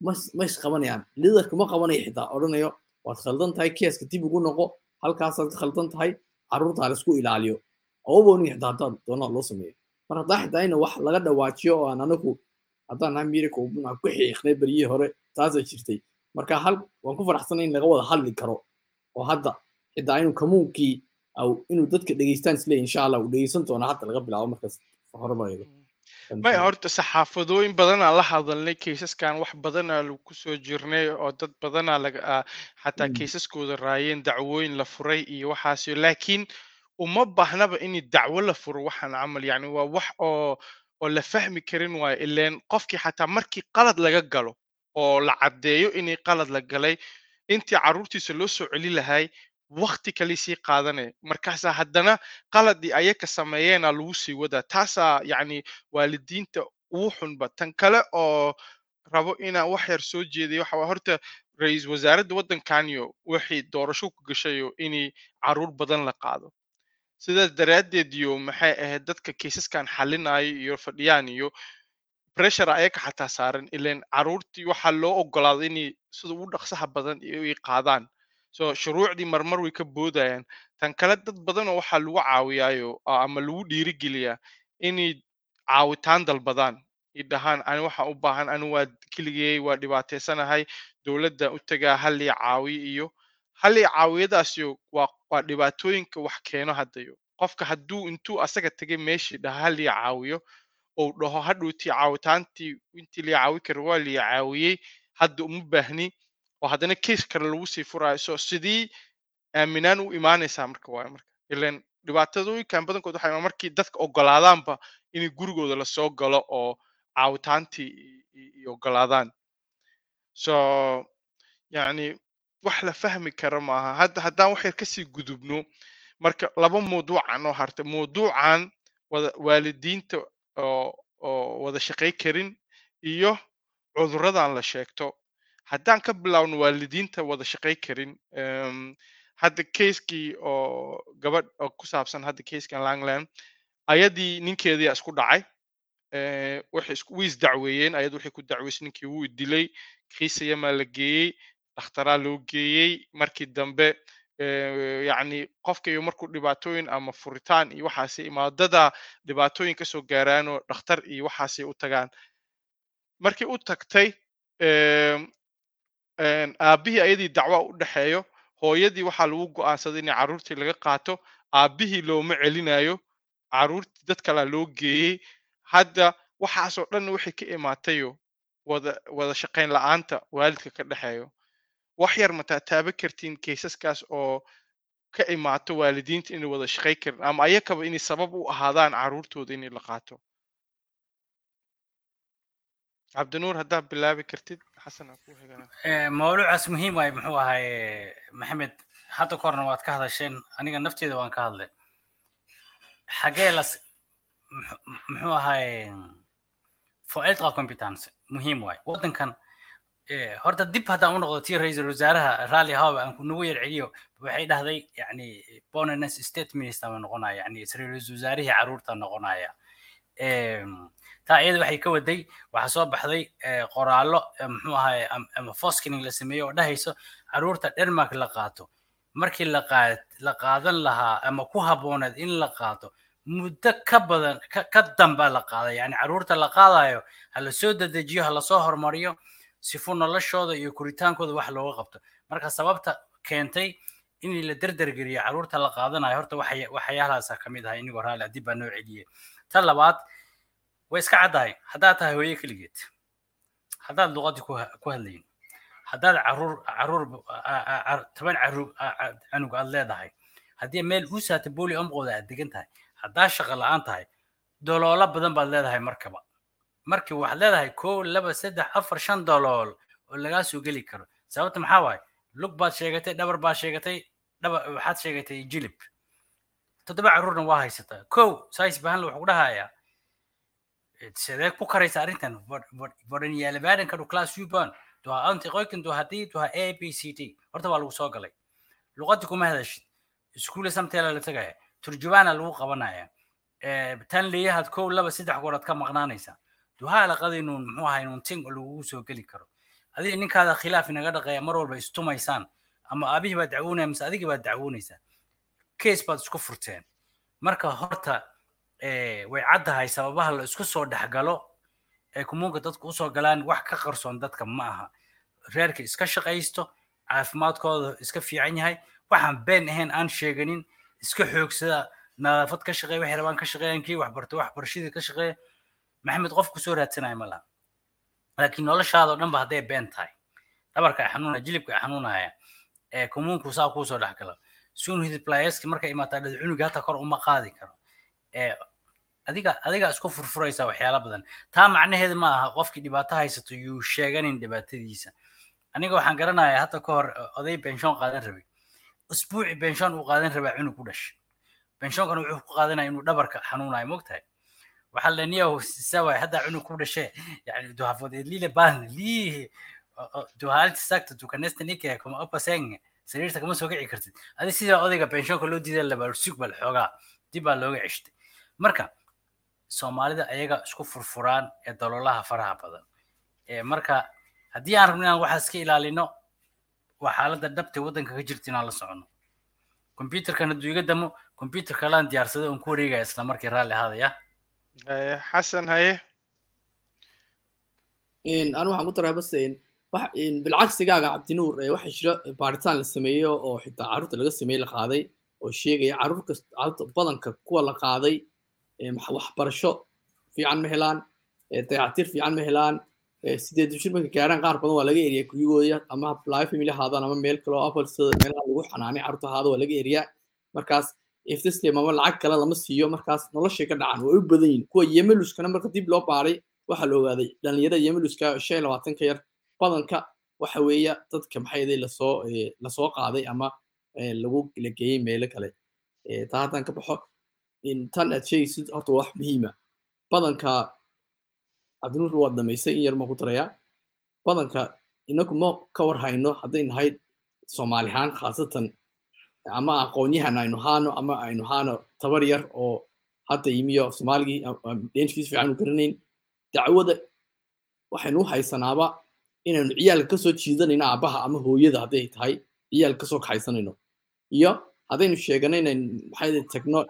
ma isqabanayaan lidarka ma qabanayo xitaa odhanayo waad khaldan tahay keeska dib ugu noqo halkaasaad ka khaldan tahay carruurta la isku ilaaliyo. Obonin xitaa haddaad doonaa loo sameeyo. Mar haddaa xitaa ina wax laga dhawaajiyo oo aan anagu haddaan nahay mirika aan ku xiiqnay beryihii hore taasay jirtay. Marka waan ku faraxsanay in laga wada hadli karo oo hadda xitaa inuu kamuunkii inuu dadka dhegeystaan isle insha allah uu dhegeysan doona hadda laga bilaabo markaas hore bareedo may horta saxaafadooyin badanaa la hadalnay kaysaskan wax badanaa lagu ku soo jirnay oo dad badanaa laga xataa kaysaskooda raayeen dacwooyin la furay iyo waxaas laakiin uma baahnaba in dacwo la furo waxaan camal yani waa wax oo oo la fahmi karin waayo ileen. Qofkii xataa markii qalad laga galo oo la caddeeyo inay qalad la galay intii carruurtiisa loo soo celi lahay wakti kale sii qaadanaya markaasaa haddana qaladii ayaka sameeyeena lagu sii wadaa. Taasaa yacni waalidiinta ugu xunba. Tan kale oo rabo inaan wax yar soo jeediyo waxa horta ra'iisul wasaaradda waddankaniyo wixii doorasho ku gashayo inay carruur badan la qaado. Sidaas daraaddeed iyo maxay ahayd dadka kaysaskan xalinayo iyo fadhiyaan iyo pressure ayaka xataa saaran ileen carruurtii waxaa loo ogolaaday inay sida ugu dhaqsaha badan ay qaadaan. So shuruucdii marmar way ka boodayaan. Tan kale dad badanoo waxaa lagu caawiyaayo ama lagu dhiirigeliyaa inay caawitaan dalbadaan i dhahaan ani waxaan u baahan ani waa keligey waa dhibaataysanahay dowladdan u tagaa hallii caawiyo iyo hallii caawiyadaasyo waa waa dhibaatooyinka wax keeno haddayo qofka hadduu intuu asaga tegay meeshii dhaha hallii caawiyo ou dhaho hadhowtii caawitaantii intii lii caawi kara waa lii caawiyey hadda uma baahni oo haddana case kale lagu sii furaayo so sidii aaminaan u imaanaysaa marka waay marka ilan dhibaatadooyinkan badankood waxay markii dadka ogolaadaanba inay gurigooda la soo galo oo caawitaantii i ogolaadaan so yacni wax la fahmi kara maaha hadda haddaan wax yar ka sii gudubno marka laba mawduucan oo hartay mawduucan waalidiinta oo wada shaqay karin iyo cuduradan la sheegto. Haddaan ka bilaawno waalidiinta wada shaqay karin hadda keiskii oo gabadh oo ku saabsan hadda keiskan langland ayadii ninkeedii isku dhacay waxay way isdacweeyeen ayad waxay ku dacweysay ninkii wuu dilay kiisayamaa la geeyey dhakhtaraa loo geeyey markii dambe yacni qofka iyo markuu dhibaatooyin ama furitaan iyo waxaasi imaadada dhibaatooyin ka soo gaaraanoo dhakhtar iyo waxaasay u tagaan. Markii u tagtay aabbihii ayadii dacwa u dhexeeyo hooyadii waxaa lagu go'aansaday in carruurtii laga qaato aabbihii looma celinayo carruurtii dad kalaa loo geeyey. Hadda waxaasoo dhan waxay ka imaatayo wada wada shaqayn la'aanta waalidka ka dhexeeyo wax yar mataa taaba kartiin kaysaskaas oo ka imaato waalidiinta inay wada shaqay karin ama ayakaba inay sabab u ahaadaan carruurtooda inay la qaato? Cabdinuur haddaad bilaabi kartid xasan aan ku hegana mawduucaas muhiim waay muxuu ahay maxamed hadda ka horna waad ka hadasheen aniga nafteeda waan ka hadlay. Xagee las muxuu ahay foeltra competence muhiim waay. Waddankan horta dib haddaan u noqdo tii ra'iisul wasaaraha raalli hawaba aan kunagu yar celiyo waxay dhahday yani bonines state minister ma noqonaya yani ra'iisul wasaarihii carruurta noqonaya. Taa iyada waxay ka waday waxaa soo baxday qoraallo muxuu ahay ama foskining la sameeyo oo dhahayso carruurta denmark la qaato. Markii la qaad la qaadan lahaa ama ku habbooneed in la qaato muddo ka badan ka damba la qaaday. Yani carruurta la qaadayo ha la soo dedejiyo ha la soo horumariyo sifu noloshooda iyo koritaankooda wax looga qabto. Marka sababta keentay in la derdergeliyo carruurta la qaadanayo horta waxyaalahaasa ka mid ahay inigoo raalli dib baa noo celiyey tan labaad way iska caddahay. Haddaad tahay hooye keligeed haddaad luqadii ku hadlayin haddaad carruur carruur toban carruur canug aad leedahay haddii meel u saata boli omqooda aad degan tahay haddaa shaqo la'aan tahay doloolo badan baad leedahay markaba markii waxaad leedahay kow laba saddex afar shan dolool oo lagaa soo geli karo. Sababta maxaa waaye lug baad sheegatay dhabar baad sheegatay dhaba waxaad sheegatay jilib. Toddoba caruurna waa haysataa kow sais baahan wuxuu dhahayaa sidee ku karaysa arrintan? Vadan yaalabaadanka dhu class uban du har antiqoykan du har d? Du har a b c d? Horta waa lagu soo galay. Luqadii kuma hadashid. Iskuule samteela la tegaya turjubaana lagu qabanaya tan leeyahaad kow laba saddex gooraad ka maqnaanaysa duhaa laqadaynuun muxuu ahay nuun ting lagugu soo geli karo. Adiga ninkaada khilaaf inaga dhaqeeya mar walba istumaysaan ama aabihii baad dacwoonaya mise adigii baad dacwoonaysaa case baad isku furteen. Marka horta way caddahay sababaha la isku soo dhexgalo ee kumuunka dadku u soo galaan wax ka qarsoon dadka ma aha. Reerka iska shaqaysto caafimaadkooda iska fiican yahay. Waxaan been ahayn aan sheeganin iska xoogsada nadaafad ka shaqeeya waxay ka shaqeeyaan kii waxbarto waxbarashadii ka shaqeeya maxamed qof ku soo raadsanaya ma laha. Laakiin noloshaada oo dhan ba been tahay. Dhabarka ay xanuunaya jilibka ay xanuunaya ee kumuunku saa kuusoo dhex gala markay imaataa dhad cunuga hata kor uma qaadi karo. Ee adiga adiga isku furfuraysa waxyaala badan. Taa macnaheedu ma aha qofkii dhibaato haysato yuu sheeganin dhibaatadiisa. Aniga waxaan garanayaa hadda ka hor oday benshoon qaadan rabay. Usbuuci benshoon uu qaadan rabaa cunug ku dhashay benshoonkan wuxuu ku qaadanaya inuu dhabarka xanuunayo mogtahay waxaa la niyahu sawa hadda cunug ku dhashe. Yani du har fått ett lille barn lige du har alltid sagt att du kan nästan inte komma upp på sängen sariirta kama soo kici kartid. Adi sidaa odayga benshoonka loo diiday laba sug bal xoogaa. Dib baa looga ceshtay marka soomaalida ayaga isku furfuraan ee daloolaha faraha badan. Marka haddii aan rabno inaan waxaas ka ilaalino waa xaaladda dhabta waddanka ka jirta inaan la socono. Computerkan hadduu iga damo. Computer kalaan diyaarsada oon ku wareegaya isla markii raalli ahaadaya xasan haye anu waxaan ku daraa bas bilcagsigaaga cabdinuur waxaa jira baaritaan la sameeyo oo xitaa carruurta laga sameeye la qaaday oo sheegaya carruur kasta carruurta badanka kuwa la qaaday waxbarasho fiican ma helaan dayactir fiican ma helaan sideed jir marka gaaraan qaar badan waa laga eriyaa kuligooda ama live family ahaadaan ama meel kale oo apple sida meelaha lagu xanaanay carruurta ahaada waa laga eriyaa. Markaas iftislim ama lacag kale lama siiyo markaas. Noloshay ka dhacan way u badan yihiin kuwa yemeluskana marka dib loo baaray waxaa la ogaaday. Dhalinyarada yemeluska shan iyo ka yar badanka waxa weeya dadka maxayday la soo la soo qaaday ama lagu la geeyey meelo kale. Taa haddaan ka baxo tan aad sheegaysid horta wax muhiima. Badanka cabdinuur waad dhamaysay in yar ma ku darayaa badanka inagu ma ka war hayno hadday nahay soomaali ahaan khaasatan ama aqoonyahan aynu haano ama aynu haano tabar yar oo hadda yimiyo soomaaligii dhenshkiis fiican u garanayn. Dacwada waxaynu u haysanaaba inaynu ciyaalka ka soo jiidanayno aabaha ama hooyada hadday tahay ciyaal ka soo kaxaysanayno. Iyo haddaynu sheegano inayn maxay tagno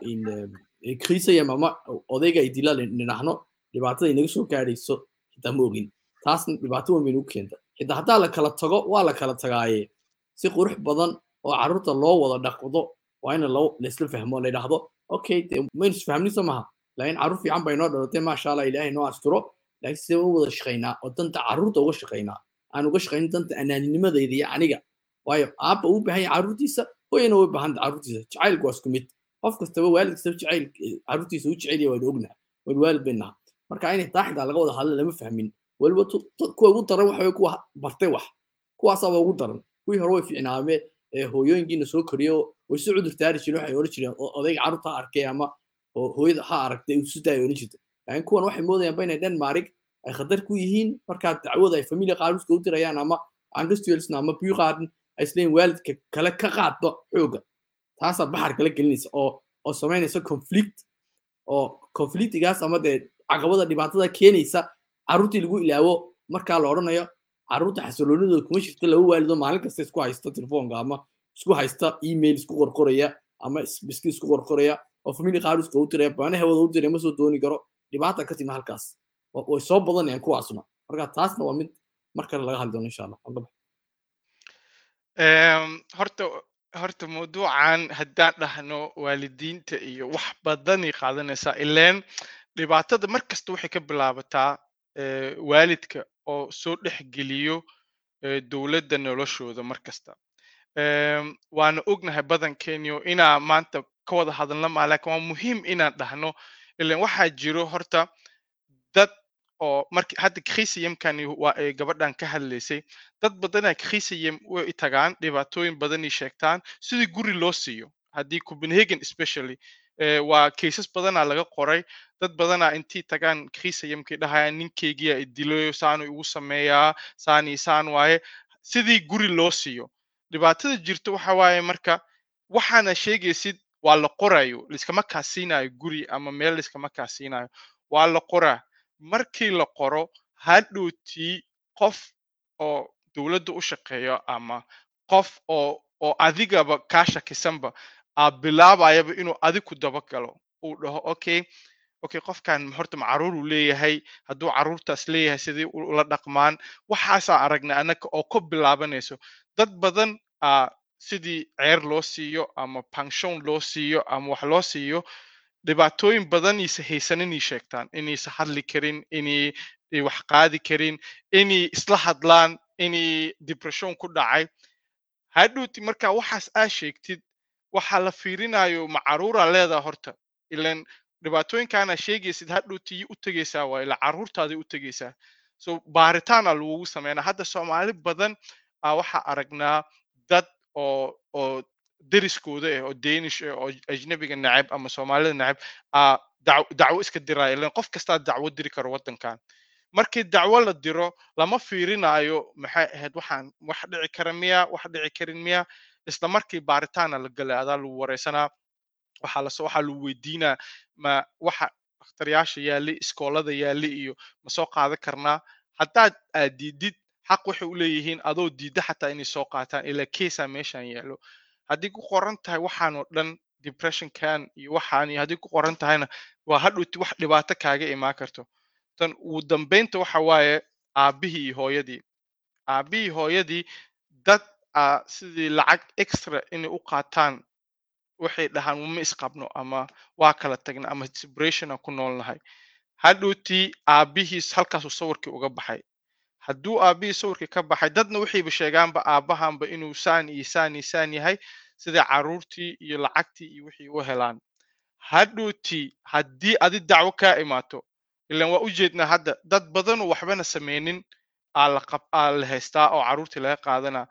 krisayam ama odayga ay dila nidhaahno dhibaatada inaga soo gaadhayso xitaa ma ogin. Taasna dhibaato weyn baynu u keenta xitaa haddaa la kala tago waa la kala tagaaye si qurux badan oo carruurta loo wada dhaqdo waa in laisla fahmo la yidhaahdo okay de maynu isfahmnisa maha. Laakiin carruur fiican bay noo dhalatay maasha allah ilaahay noo asturo. Laakiin sidee u wada shaqaynaa oo danta carruurta uga shaqaynaa? Aan uga shaqaynin danta anaaninimadayda iyo aniga. Waayo aabba uu baahan yahay carruurtiisa hooyana way baahan carruurtiisa jacaylku waa isku mid. Qof kastaba waalid kastaba jacayl carruurtiisa u jecel yahay waynu ognaha waynu waalid bay naha marka inay taaxidaa laga wada hadla lama fahmin. Weliba kuwa ugu daran waxa kuwa bartay wax. Kuwaasaaba ugu daran. Kuwii hore way fiicnaame hooyooyinkiina soo koriyo way si cudur taari jireen waxay oran jireen odayga carruurta ha arkay ama hooyada ha aragtay usutaa ay oran jirta laakiin kuwan waxay moodayaanba inay denmark ay khatar ku yihiin markaa dacwada ay familia qaaruska u dirayaan ama angastuelsna ama biyu ay isleeyihin waalidka kale ka qaadba xooga taasaa baxar kala gelinaysa oo oo samaynaysa conflict oo conflictigaas ama dee caqabada dhibaatada keenaysa carruurtii lagu ilaawo markaa la odhanayo carruurta xasiloonidooda kuma jirto laba waalido maalin kasta isku haysta telefoonka ama isku haysta email isku qorqoraya ama biski isku qorqoraya oo family qaaruska u diraya baanahawada u diraya ma soo dooni karo dhibaata ka tima halkaas way soo badanayaan kuwaasna marka taasna waa mid mar kale laga hadli doono insha allah horta horta mawduucan haddaan dhahno waalidiinta iyo wax badanay qaadanaysaa ileen dhibaatada mar kasta waxay ka bilaabataa waalidka oo soo dhexgeliyo dowladda noloshooda mar kasta. Waana ognahay badankeeniyo inaa maanta ka wada hadalna maa laakiin waa muhiim inaan dhahno ileen waxaa jiro horta dad oo marki hadda krisiyamkani waa gabadhan ka hadlaysay dad badanaa krisiyam way tagaan dhibaatooyin badanay sheegtaan sidii guri loo siiyo haddii copenhagen especially eh, waa cases badanaa laga qoray. Dad badanaa intii tagaan krisiyamkii dhahayaan ninkeygiyaa idilayo saanu igu sameeyaa saani saan waaye. Sidii guri loo siiyo. Dhibaatada jirto waxa waaye marka waxaana sheegaysid waa la qorayo liskama kaasiinayo guri ama meel liskama kaasiinayo waa la qoraa. Markii la qoro hadhowtii qof oo dowladda u shaqeeyo ama qof oo oo adigaba kaa shakisanba aa bilaabayaba inuu adig ku dabagalo uu dhaho okay okay qofkan horta ma carruur uu leeyahay. Hadduu caruurtaas leeyahay sidii ula dhaqmaan waxaasaa aragnay annaga oo ka bilaabanayso. Dad badan aa sidii ceer loo siiyo ama pension loo siiyo ama wax loo siiyo dhibaatooyin badan iisa haysan inay sheegtaan inaysa hadli karin inay ay wax qaadi karin inay isla hadlaan inay depression ku dhacay. Hadhowti marka waxaas aa sheegtid waxaa la fiirinayo ma caruuraa leedaha horta. Ilan dhibaatooyinkaana sheegaysid hadhowti u tegaysaa waa ila caruurtaaday u tegaysaa so baaritaana lagugu sameynaa hadda soomaali badan aa waxaa aragnaa dad oo oo deriskooda ah oo danish ah oo ajnabiga nacab ama soomaalida nacab dacwo iska diraya ilan qof kastaa dacwo diri karo waddankan. Markii dacwo la diro lama fiirinayo maxay ahayd? Waxaan wax dhici kara miya wax dhici karin miya isla markii baaritaana la galay adaa lagu wareysanaa waxaa lagu weydiinaa ma waxa dhakhtaryaasha yaali iskoolada yaali iyo ma soo qaadan karnaa. Haddaad aad diidid xaq waxay u leeyihiin adoo diidda xataa inay soo qaataan ilaa keesaa meeshan yaalo haddii ku qoran tahay waxaan oo dhan depressionkan iyo waxaan iyo haddii ku qoran tahayna waa hadhowti wax dhibaato kaaga imaan karto. Tan ugu dambeynta waxa waaye aabbihii iyo hooyadii. Aabbihii hooyadii dad sidii lacag extra inay u qaataan waxay dhahaan ma isqabno ama waa kala tagna ama separation aan ku noolnahay hadhowtii aabbihiis halkaasuu sawirkii uga baxay. Hadduu aabbihii sawirkii ka baxay dadna waxayba sheegaanba aabbahanba inuu saan iyo saan iyo saan yahay sida caruurtii iyo lacagtii iyo wixii u helaan. Hadhowtii haddii adi dacwo kaa imaato ilan waa u jeednaa hadda dad badanoo waxbana qab aa la haystaa oo caruurtii laga qaadanaa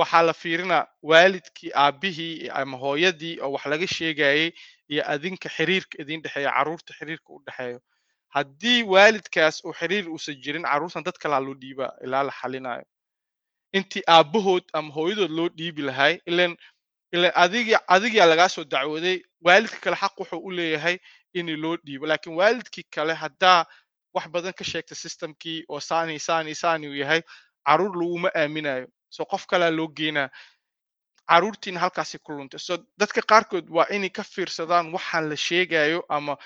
waxaa la fiirinaa waalidkii aabbihii ama hooyadii oo wax laga sheegayay iyo adinka xiriirka idin dhexeeya carruurta xiriirka u dhexeeyo. Haddii waalidkaas uu xiriir uusan jirin caruurtan dad kalaa loo dhiibaa ilaa la xalinayo intii aabbahood ama hooyadood loo dhiibi lahay ilan ilan adigi adigaa lagaa soo dacwooday waalidka kale xaq wuxuu u leeyahay in loo dhiibo. Laakiin waalidkii kale haddaa wax badan ka sheegta systemkii oo saani saani saani uu yahay carruur laguma aaminayo so qof kalaa loo geenaa caruurtiina halkaasi ku luntay. So dadka qaarkood waa inay ka fiirsadaan waxaan la sheegayo ama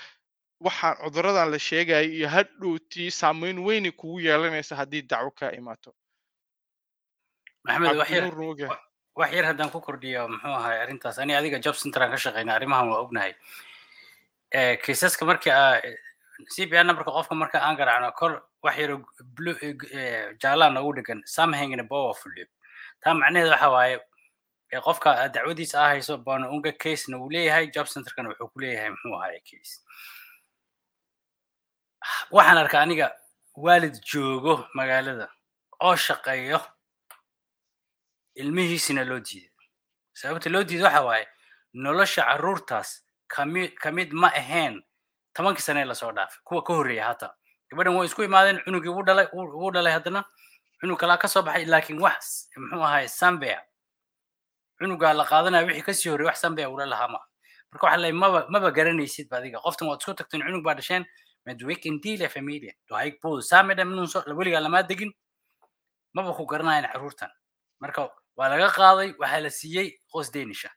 waxaan cuduradan la sheegayo iyo hadhowtii saameyn weynay kugu yeelanaysa haddii dacwo kaa imaato. Maxamed wax yar haddaan ku kordhiyo muxuu ahay arrintaas. Ani adiga job centeraan ka shaqeyna arrimahan waa ognahay. Eh, kiisaska markii aa cpr numberka qofka marka aan garaacno kor wax yaro eh, eh, jaalaa noogu dhegan samhangna bowa fuldhib taa macnaheed waxa waaye qofka dacwadiisa aa hayso bana unga casena uu leeyahay job centerkana wuxuu ku leeyahay muxuu ahaye case. Waxaan arkaa aniga waalid joogo magaalada oo shaqeeyo ilmihiisina loo diiday. Sababta loo diiday waxa waaye nolosha carruurtaas kami ka mid ma ahayn tobankii sane la soo dhaafay kuwa ka horreeya hata gabadhan way isku imaadeen cunugii wuu dhalay haddana cunug kalaa ka soo baxay laakiin wax muxuu ahaye sambea cunugaa la qaadanaya wixii ka sii horreeyay wax sambea ula lahaa ma marka waxa lay maba maba garanaysid ba adiga. Qoftan waad isku tagteen cunug baa dhasheen medwikin dile familia dohaig buu samedha minunso weligaa lamaa degin. Maba ku garanayan carruurtan marka waa laga qaaday waxaa la siiyey qoys danisha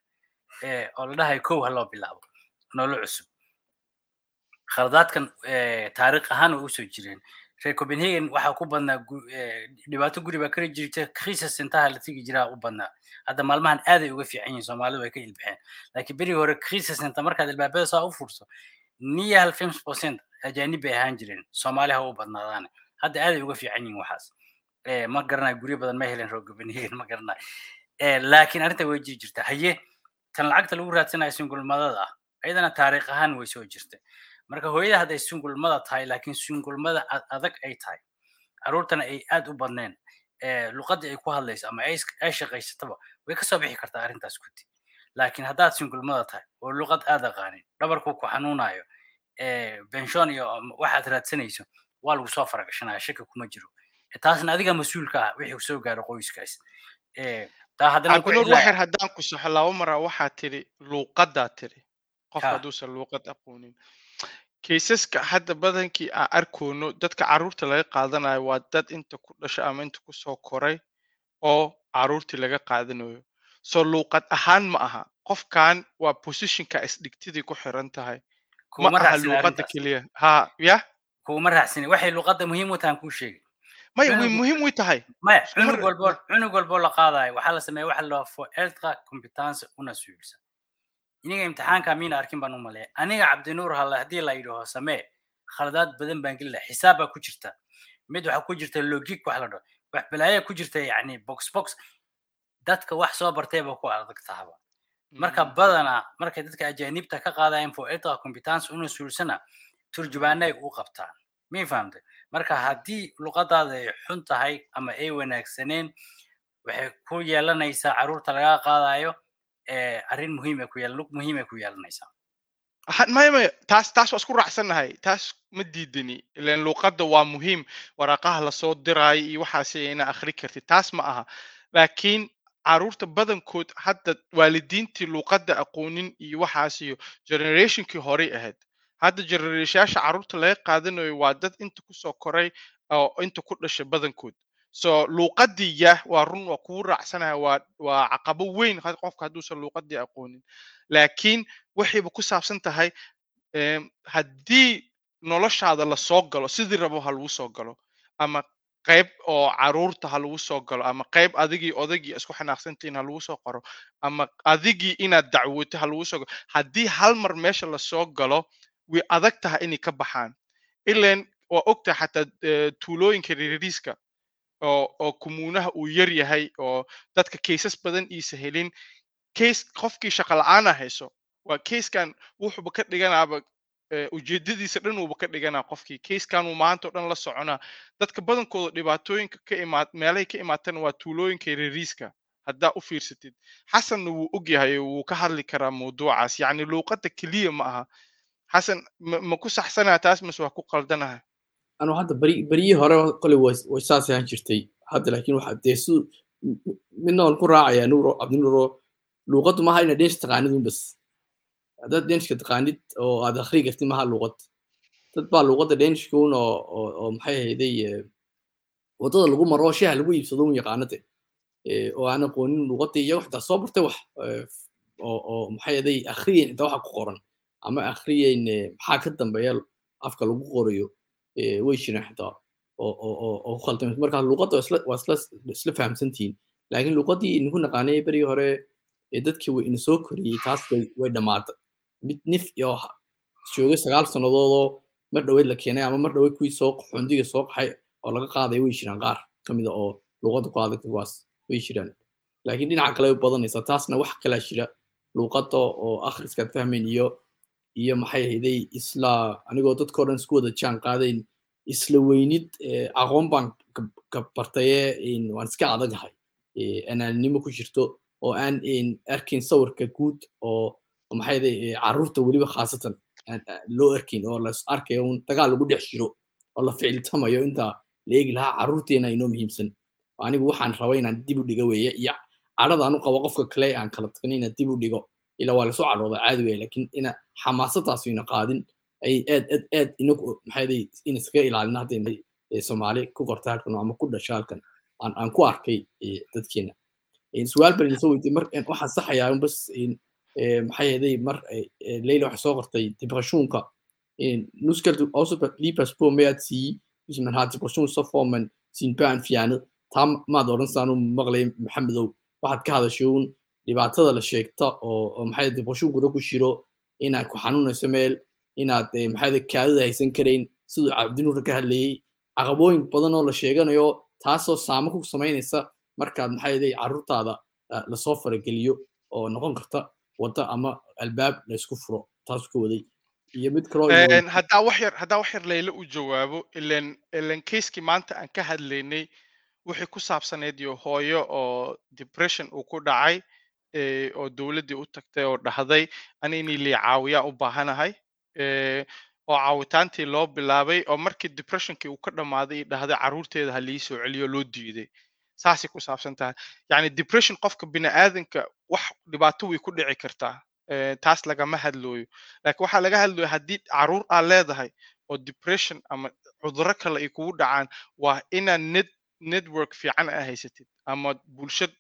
eh, oo la dhahay kow ha loo bilaabo. Nolol cusub khaladaadkan eh, taariikh ahaan way u soo jireen. Reer copenhagen waxaa ku badnaa dhibaato guri baa kari jirta crisis intaha la tegi jiraa u badnaa. Hadda maalmahan aaday uga fiican yihiin soomaalidu way ka ilbaxeen laakiin berigi hore crisis inta markaad ilbaabada saa u furso niya hal percent ajaanib bay ahaan jireen. Soomaali ha u badnaadaane hadda aaday uga fiican yihiin waxaas. Ma garanayo guryo badan ma helen reer copenhagen ma garanayo. Laakiin arrinta way jiri jirta. Haye tan lacagta lagu raadsanayo singulmadada ah ayadana taariikh ahaan way soo jirta marka hooyada hadday singulmada tahay laakiin singulmada adag ay tahay caruurtana ay aad u badneen luqadii ay ku hadlayso ama ay shaqaysataba way ka soo bixi kartaa arrintaas kuti laakiin haddaad singulmada tahay oo luqad aad aqaanin dhabarku ku xanuunayo benshon iyo waxaad raadsanayso waa lagu soo faragashanaya shaki kuma jiro. Taasna adiga mas'uulka ah wixii soo gaaro qoyskaas. Cabdinuur haddaan ku saxo laba mara waxaa tiri luuqadaa tiri qofka hadduusan luuqad aqoonin kaysaska hadda badankii aan arkoono dadka carruurta laga qaadanayo waa dad inta ku dhasha ama inta ku soo koray oo carruurtii laga qaadanayo. So luuqad ahaan ma aha qofkan waa positionka isdhigtidii ku xiran tahay. Ma aha luuqadda keliya. Ha ya? Kuuma raacsani. Waxay luuqadda muhiim u tahan kuu sheegay. Maya way muhiim u tahay. Maya cunug walbo cunug la qaadayo. Waxaa la sameeya waxa eltra competence una suulsa iniga imtixaanka miina arkin baan u aniga cabdinuur halla haddii la yidhaho samee khaladaad badan baan geli laha xisaab baa ku jirta. Mid waxaa ku jirta logic wax la dhaho wax balaaya ku jirta yacni box box. Dadka wax soo bartay ba ku adag tahaba marka badana markay dadka ajaanibta ka qaadayaan for eltra competence una suulsana turjubaanay u qabtaan. Mii fahamtay? Marka haddii luqadaada ay xun tahay ama ay wanaagsaneen waxay ku yeelanaysaa carruurta laga qaadayo arrin muhiima ku lug muhiimay ku yeelanaysaa maya taas taas waa isku raacsannahay taas ma diidani ilan luuqadda waa muhiim waraaqaha la soo diraayo iyo waxaasi ina akhri kartid taas ma aha laakiin carruurta badankood hadda waalidiintii luuqadda aqoonin iyo waxaas iyo generationkii horey ahayd hadda generationyaasha carruurta laga qaadanayo waa dad inta ku soo koray oo inta ku dhashay badankood so luuqadii yah waa run waa kugu raacsanaya waa caqabo weyn qofka hadduusan luuqadii aqoonin. Laakiin waxayba ku saabsan tahay haddii noloshaada la soo galo sidii rabo ha lagu soo galo ama qayb oo carruurta ha lagu soo galo ama qayb adigii odagii isku xanaaqsantihiin ha lagu soo qoro ama adigii inaad dacwoto ha lagu soo galo haddii hal mar meesha la soo galo way adag tahay inay ka baxaan. Ilan waa ogtahay xataa tuulooyinka reeriiska oo kumuunaha uu yar yahay oo dadka kaysas badan iisa helin. Case qofkii shaqa la'aana hayso waa casekan wuxuuba ka dhiganaaba ujeedadiisa dhan uuba ka dhiganaa qofkii. Casekan uu maanta o dhan la soconaa. Dadka badankooda dhibaatooyinka ka imaad meelahay ka imaatana waa tuulooyinka reeriiska haddaa u fiirsatid xasanna wuu og yahay wuu ka hadli karaa mawduucaas. Yacni luuqadda keliya ma aha. Xasan ma ku saxsanaa taas mise waa ku qaldanaha anu hadda beri beryihii hore kole way saas ahaan jirtay hadda laakiin waxa dee su midna ku raacayaa nuuro cabdinuuro luuqaddu maaha ina dhensh taqaanid un bas haddaad dhenshka taqaanid oo aad akhri kartid maaha luuqad dad baa luuqadda dhenshka un oo maxay ahayday waddada lagu maro shaha lagu iibsado un yaqaanade oo aan aqoonin luuqadii iyago xitaa soo bartay wax oo maxay ahayday akhriyeyn xitaa waxa ku qoran ama akhriyeyn maxaa ka dambeeya afka lagu qorayo way xitaa oo ku khaldamaysa marka luuqadda waa isla fahamsantihiin laakiin luuqaddii idinku naqaanay berigii hore dadkii way ina soo koriyey taas way dhammaatay mid nif iyo joogay sagaal sannadoodoo mar dhoweyd la keenay ama mar dhoweyd kuwii soo xundiga soo qaxay oo laga qaaday way jiraan qaar ka mida oo luuqadda ku adag kuwaas way jiraan laakiin dhinaca kale way badanaysaa taasna wax kalaa jira luuqadda oo akhriskaad fahmayn iyo iyo maxay ahayday isla anigoo dadkao dhan isku wada jaan qaadayn isla weynid aqoon baan ka bartaye waan iska adagahay anaanimo ku jirto oo aan arkin sawirka guud oo maxay ahayday carruurta weliba khaasatan loo arkin oo las arkayo un dagaal lagu dhex jiro oo la ficiltamayo inta la eegi lahaa carruurteena inoo muhiimsan. Anigu waxaan rabay inaan dib u dhigo weeye iyo cadhada anu qabo qofka kale aan kala tagna inaan dib u dhigo ilaa waa la soo cadhooda caadi weeye laakiin ina xamaasadaas ina qaadin ay aad aad aad inagu maxay in iskaga ilaalina haddayna soomaali ku qorta halkan ama ku dhasha halkan aan ku arkay dadkeena su'aal baan idin soo mar waxaan saxayaa un bas maxay ahaday mar leyla waxay soo qortay depressionka nuska außer lieberspo med at sige hvis man har depression så får man sine børn fjernet taa maad odhan saanu maqlay maxamedow waxaad ka hadashuun dhibaatada la sheegta oo oo maxay depressionkuna ku jiro inaad ku xanuunayso meel inaad maxay kaadida haysan karayn siduu cabdinuur ka hadlayey caqabooyin badan oo la sheeganayo taasoo saamo ku samaynaysa markaad maxay carruurtaada la soo farageliyo oo noqon karta wadda ama albaab laysku furo taas ka waday. Iyo mid kaloo haddaa wax yar haddaa wax layla u jawaabo ilan ilan keiskii maanta aan ka hadlaynay wixii ku saabsaneed iyo hooyo oo depression uu ku dhacay oo dowladdii u tagtay oo dhahday ani inii lii caawiyaa u baahanahay oo caawitaantii loo bilaabay oo markii depressionkii uu ka dhammaaday dhahday carruurteeda ha lii soo celiyo loo diiday. Saasay ku saabsan tahay. Yacni depression qofka bini aadanka wax dhibaato way ku dhici kartaa taas lagama hadlooyo. Laakiin waxaa laga hadlooya haddii carruur aad leedahay oo depression ama cudurro kale ay kugu dhacaan waa inaad net network fiican aa haysatid ama bulshad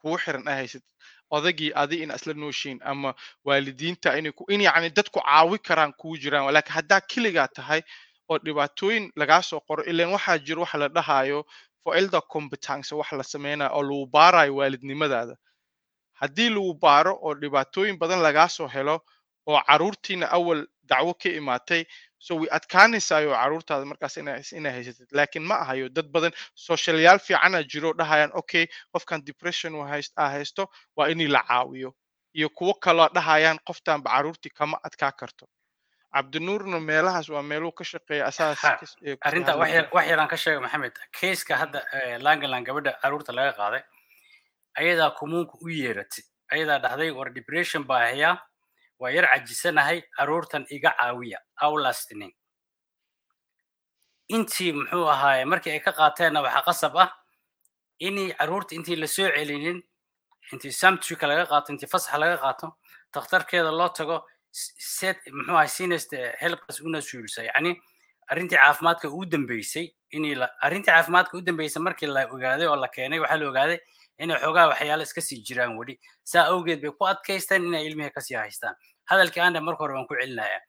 kugu xiran aa haysatid odagii adi in isla nooshiin ama waalidiinta in yacni dadku caawi karaan kugu jiraan laakiin haddaa keligaa tahay oo dhibaatooyin lagaa soo qoro ilan waxaa jiro waxa la dhahayo for elder competence wax la sameynayo oo lagu baarayo waalidnimadaada haddii lagu baaro oo dhibaatooyin badan lagaa soo helo oo carruurtiina awal dacwo ka imaatay so way adkaanaysayo carruurtaada markaas inay haysatid. Laakiin ma ahayo dad badan socialyaal fiicana jiro dhahayaan okay qofkan depression aa haysto waa inii la caawiyo. Iyo kuwo kaloo dhahayaan qoftanba carruurtii kama adkaa karto. Cabdinuurna meelahaas waa meeluu ka shaqeeya asaas arrinta wax yaraan ka sheega maxamed. Keiska hadda langalan gabadha carruurta laga qaaday ayadaa kumuunka u yeeratay. Ayadaa dhahday war depression baa hayaa waa yar cajisanahay carruurtan iga caawiya outlasting intii muxuu ahaaye markii ay ka qaateenna waxaa qasab ah inay carruurta intii la soo celinin intii samtrika laga qaato intii fasaxa laga qaato takhtarkeeda loo tago set muxuu ahay sinasta helpas una suulsa yacni arrintii caafimaadka ugu dambeysay inay la arrintii caafimaadka u dambeysay markii la ogaaday oo la keenay waxaa la ogaaday inay xoogaa waxyaalo iska sii jiraan weli. Saa awgeed bay ku adkaystaan inay ilmihii ka sii haystaan. Hadalkii aandhe marka hore waan ku celinayaa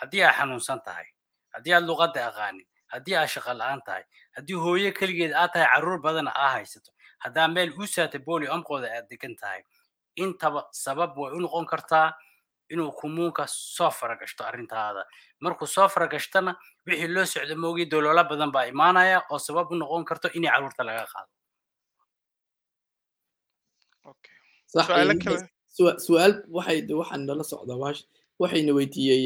haddii aad xanuunsan tahay haddii aad luqadda aqaanin haddii aad shaqa la'aan tahay haddii hooyo keligeed aad tahay carruur badana aa haysato haddaa meel u saata boli omqooda aad degan tahay intaba sabab way u noqon kartaa inuu kumuunka soo faragashto arrintaada. Markuu soo faragashtana wixii loo socda moogii doloolo badan baa imaanaya oo sabab u noqon karto inay carruurta laga qaado su'aal waxay waxaan nala socdaa waash waxayna weydiiyey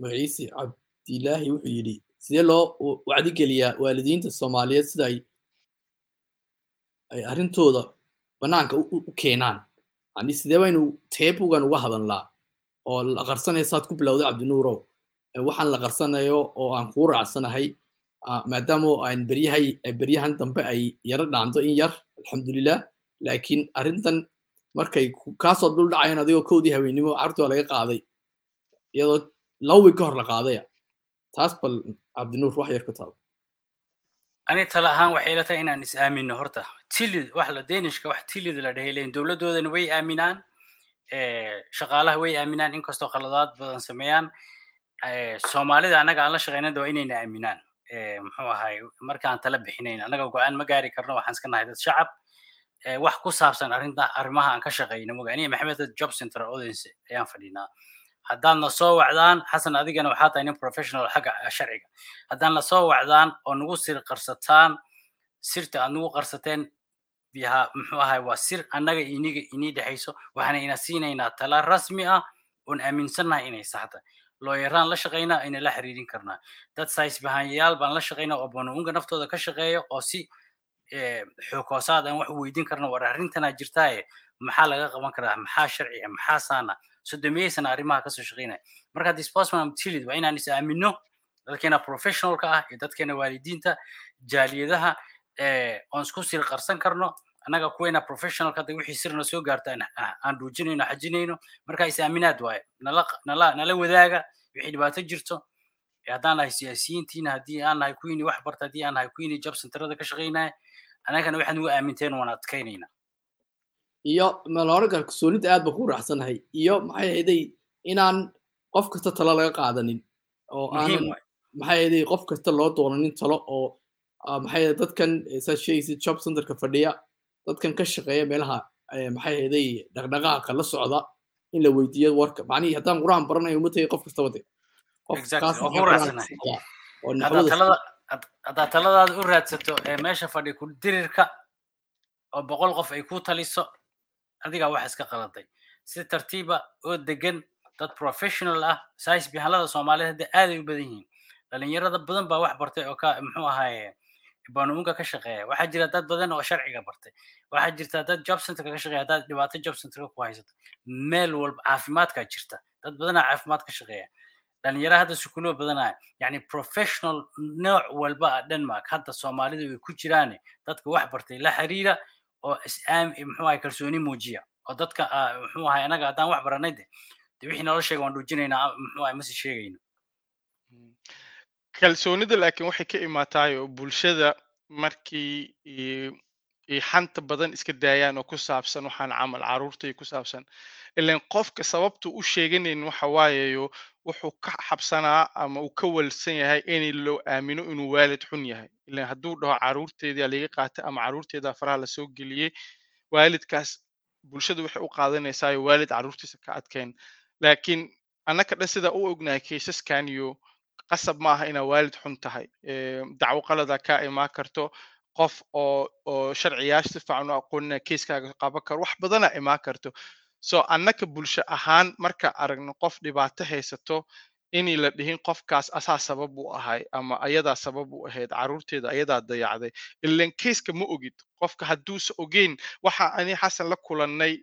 magaciisi cabdilaahi wuxuu yidhi sidee loo wacdigeliyaa waalidiinta soomaaliyeed sida ay ay arrintooda bannaanka u keenaan? Yani sidee baynu teebugan uga hadalnaa oo la qarsanayo saad ku bilowday cabdinuurow. Waxaan la qarsanayo oo aan kuu raacsanahay maadaama aan beryahay beryahan dambe ay yaro dhaanto in yar alxamdulilah laakiin arrintan markay kaasoo dul dhacayan adigoo kowdii haweennimo carruurtii waa laga qaaday. Iyadoo laba wiig ka hor la qaadaya taas bal cabdinuur wax yar ka taabo ani tala ahaan waxay ila tahay inaan is aamino horta. Tilid wax la deenishka wax tilid la dhahay leyin dowladdoodana way aaminaan. Shaqaalaha way aaminaan. Inkastoo khaladaad badan sameeyaan. Soomaalida annaga aan la shaqeynada waa inayna aaminaan. Muxuu ahay markaan tala bixinayn annaga go'aan ma gaari karno waxaan iska nahay dad shacab wax ku saabsan arrimaha aan ka shaqeyno moga. Aniga maxamed job center audience ayaan fadhinaa. Haddaadna soo wacdaan xasan adigana waxaa tahay nin professional xagga sharciga. Haddaadna soo wacdaan oo nagu sir qarsataan sirta aad nagu qarsateen biha muxuu ahay waa sir annaga iniga inii dhexayso waxaana ina siinaynaa tala rasmi ah oon aaminsannahay inay saxda looyaraan la shaqaynaa ayna la xiriirin karnaa. Dad sais bahanyayaal baan la shaqaynaa oo bonounga naftooda ka shaqeeya oo si xoogoosaad aan wax weydiin karno war arrintanaa jirtaaye maxaa laga qaban karaa maxaa sharciga maxaa saana? Sodomeyeysana arrimaha ka soo shaqeynaya. Marka disposman tilid waa inaan is aamino dadkeena professionalka ah iyo dadkeena waalidiinta jaaliyadaha oon isku sir qarsan karno annaga kuweena professionalka hadda wixii sirna soo gaarta aan dhuujinayno xajinayno marka is aaminaad waaye. Nala nala wadaaga wixii dhibaato jirto haddaan nahay siyaasiyiintiina haddii aan nahay wax barta haddii aan nahay job centerada ka shaqeynaya annagana waxaad nugu aaminteen waan adkaynayna iyo malooraga kalsoonida aad ba ku raacsanahay iyo maxay ahayday inaan qof kasta talo laga qaadanin oo aanan maxay ahayd qof kasta loo doono nin talo oo maxay ahayd dadkan saa sheegaysid job centerka fadhiya dadkan ka shaqeeya meelaha maxay ahaday dhaqdhaqaaqa la socda in la weydiiyo warka macnihii haddaan quraan baranayo uma tagay qof kastaba de haddaad taladaada u raadsato ee meesha fadhi ku dirirka oo boqol qof ay ku taliso adigaa wax iska qaladay si tartiiba oo degan dad professional ah sais bihalada soomaalida hadda aaday u badan yihiin. Dhalinyarada badan baa wax bartay oo ka muxuu ahaaye banuunka ka shaqeeya. Waxaa jira dad badan oo sharciga bartay. Waxaa jirta dad job centerka ka shaqeeya haddaad dhibaato job centerka ku haysato meel walba caafimaadkaa jirta. Dad badanaa caafimaad ka shaqeeya dhalinyara hadda sukuulo badanaa yani professional nooc walba ah denmark. Hadda soomaalida way ku jiraan dadka wax bartay la xiriira oo muxuu ahay kalsooni muujiya oo dadka muxuu ahay anaga haddaan wax baranay de de wixii nolo sheega waan dhuujinaynaa muxuu ahay masi sheegayno. Kalsoonida laakiin waxay ka imaataayo bulshada markii xanta badan iska daayaan oo ku saabsan waxaan camal caruurtai ku saabsan. Ilan qofka sababtu u sheeganayn waxa waayayo wuxuu ka xabsanaa ama uu ka walsan yahay in loo aamino inuu waalid xun yahay. Ilan hadduu dhaho caruurteedaa laga qaatay ama caruurteedaa faraha la soo geliyey waalidkaas bulshada waxay u qaadanaysaa waalid caruurtiisa ka adkeen laakiin annaka dhan sidaa u ognahay kaysaskan iyo qasab ma aha inaa waalid xun tahay. Dacwo qalada kaa imaan karto qof oo oo sharciyaasha si fiican u aqoonina keiskaaga qaban karo wax badana imaan karto so annaka bulsho ahaan marka aragno qof dhibaato haysato inay la dhihin qofkaas asaa sabab u ahay ama ayadaa sabab u ahayd caruurteeda ayadaa dayacday ilan keiska ma ogid. Qofka hadduusa ogeyn waxa ani xasan la kulannay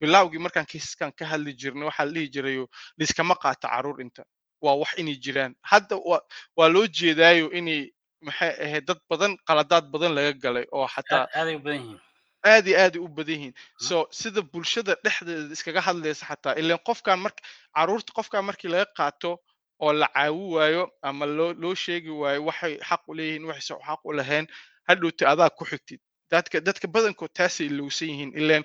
bilawgii markaan keisaskan ka hadli jirnay waxaa la dhihi jirayo liskama qaato carruur inta. Waa wax inay jiraan. Hadda waa loo jeedaayo inay maxay ahayd dad badan qaladaad badan laga galay oo xataa aad iyo aad u badan yihiin so sida bulshada dhexdeeda iskaga hadlaysa xataa ilan qofkan marka carruurta qofkan markii laga qaato oo la caawi waayo ama loo sheegi waayo waxay xaq u leeyihiin waxayse xaq u lahayn hadhowti adaa ku xigtid dadka dadka badankood taasay ilowsan yihiin ilan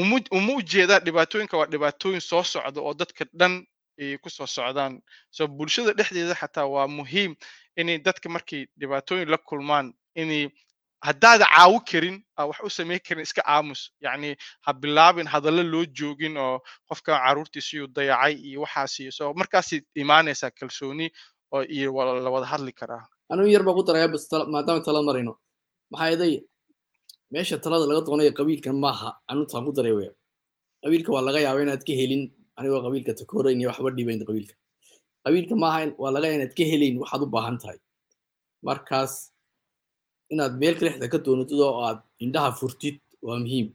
uma uma u jeedaa dhibaatooyinka waa dhibaatooyin soo socda oo dadka dhan ay ku soo socdaan. So bulshada dhexdeeda xataa waa muhiim inay dadka markay dhibaatooyin la kulmaan inay haddaada caawi karin aa wax u samayn karin iska aamus. Yacni ha bilaabin hadallo loo joogin oo qofka caruurtiisiyuu dayacay iyo waxaasi so markaasay imaanaysaa kalsooni oo iyo la wada hadli karaa. Anigu yar baa ku daraya bas maadaama tala marayno. Maxaa yeelay meesha talada laga doonayo qabiilkan maaha anuntaan ku daray weya qabiilka waa laga yaaba inaad ka helin anigoo qabiilka takorayn iyo waxba dhibayn qabiilka. Qabiilka maaha waa laga yaaba inaad ka helayn waxaad u baahan tahay. Markaas inaad meel kalexda ka doonatid oo aad indhaha furtid waa muhiim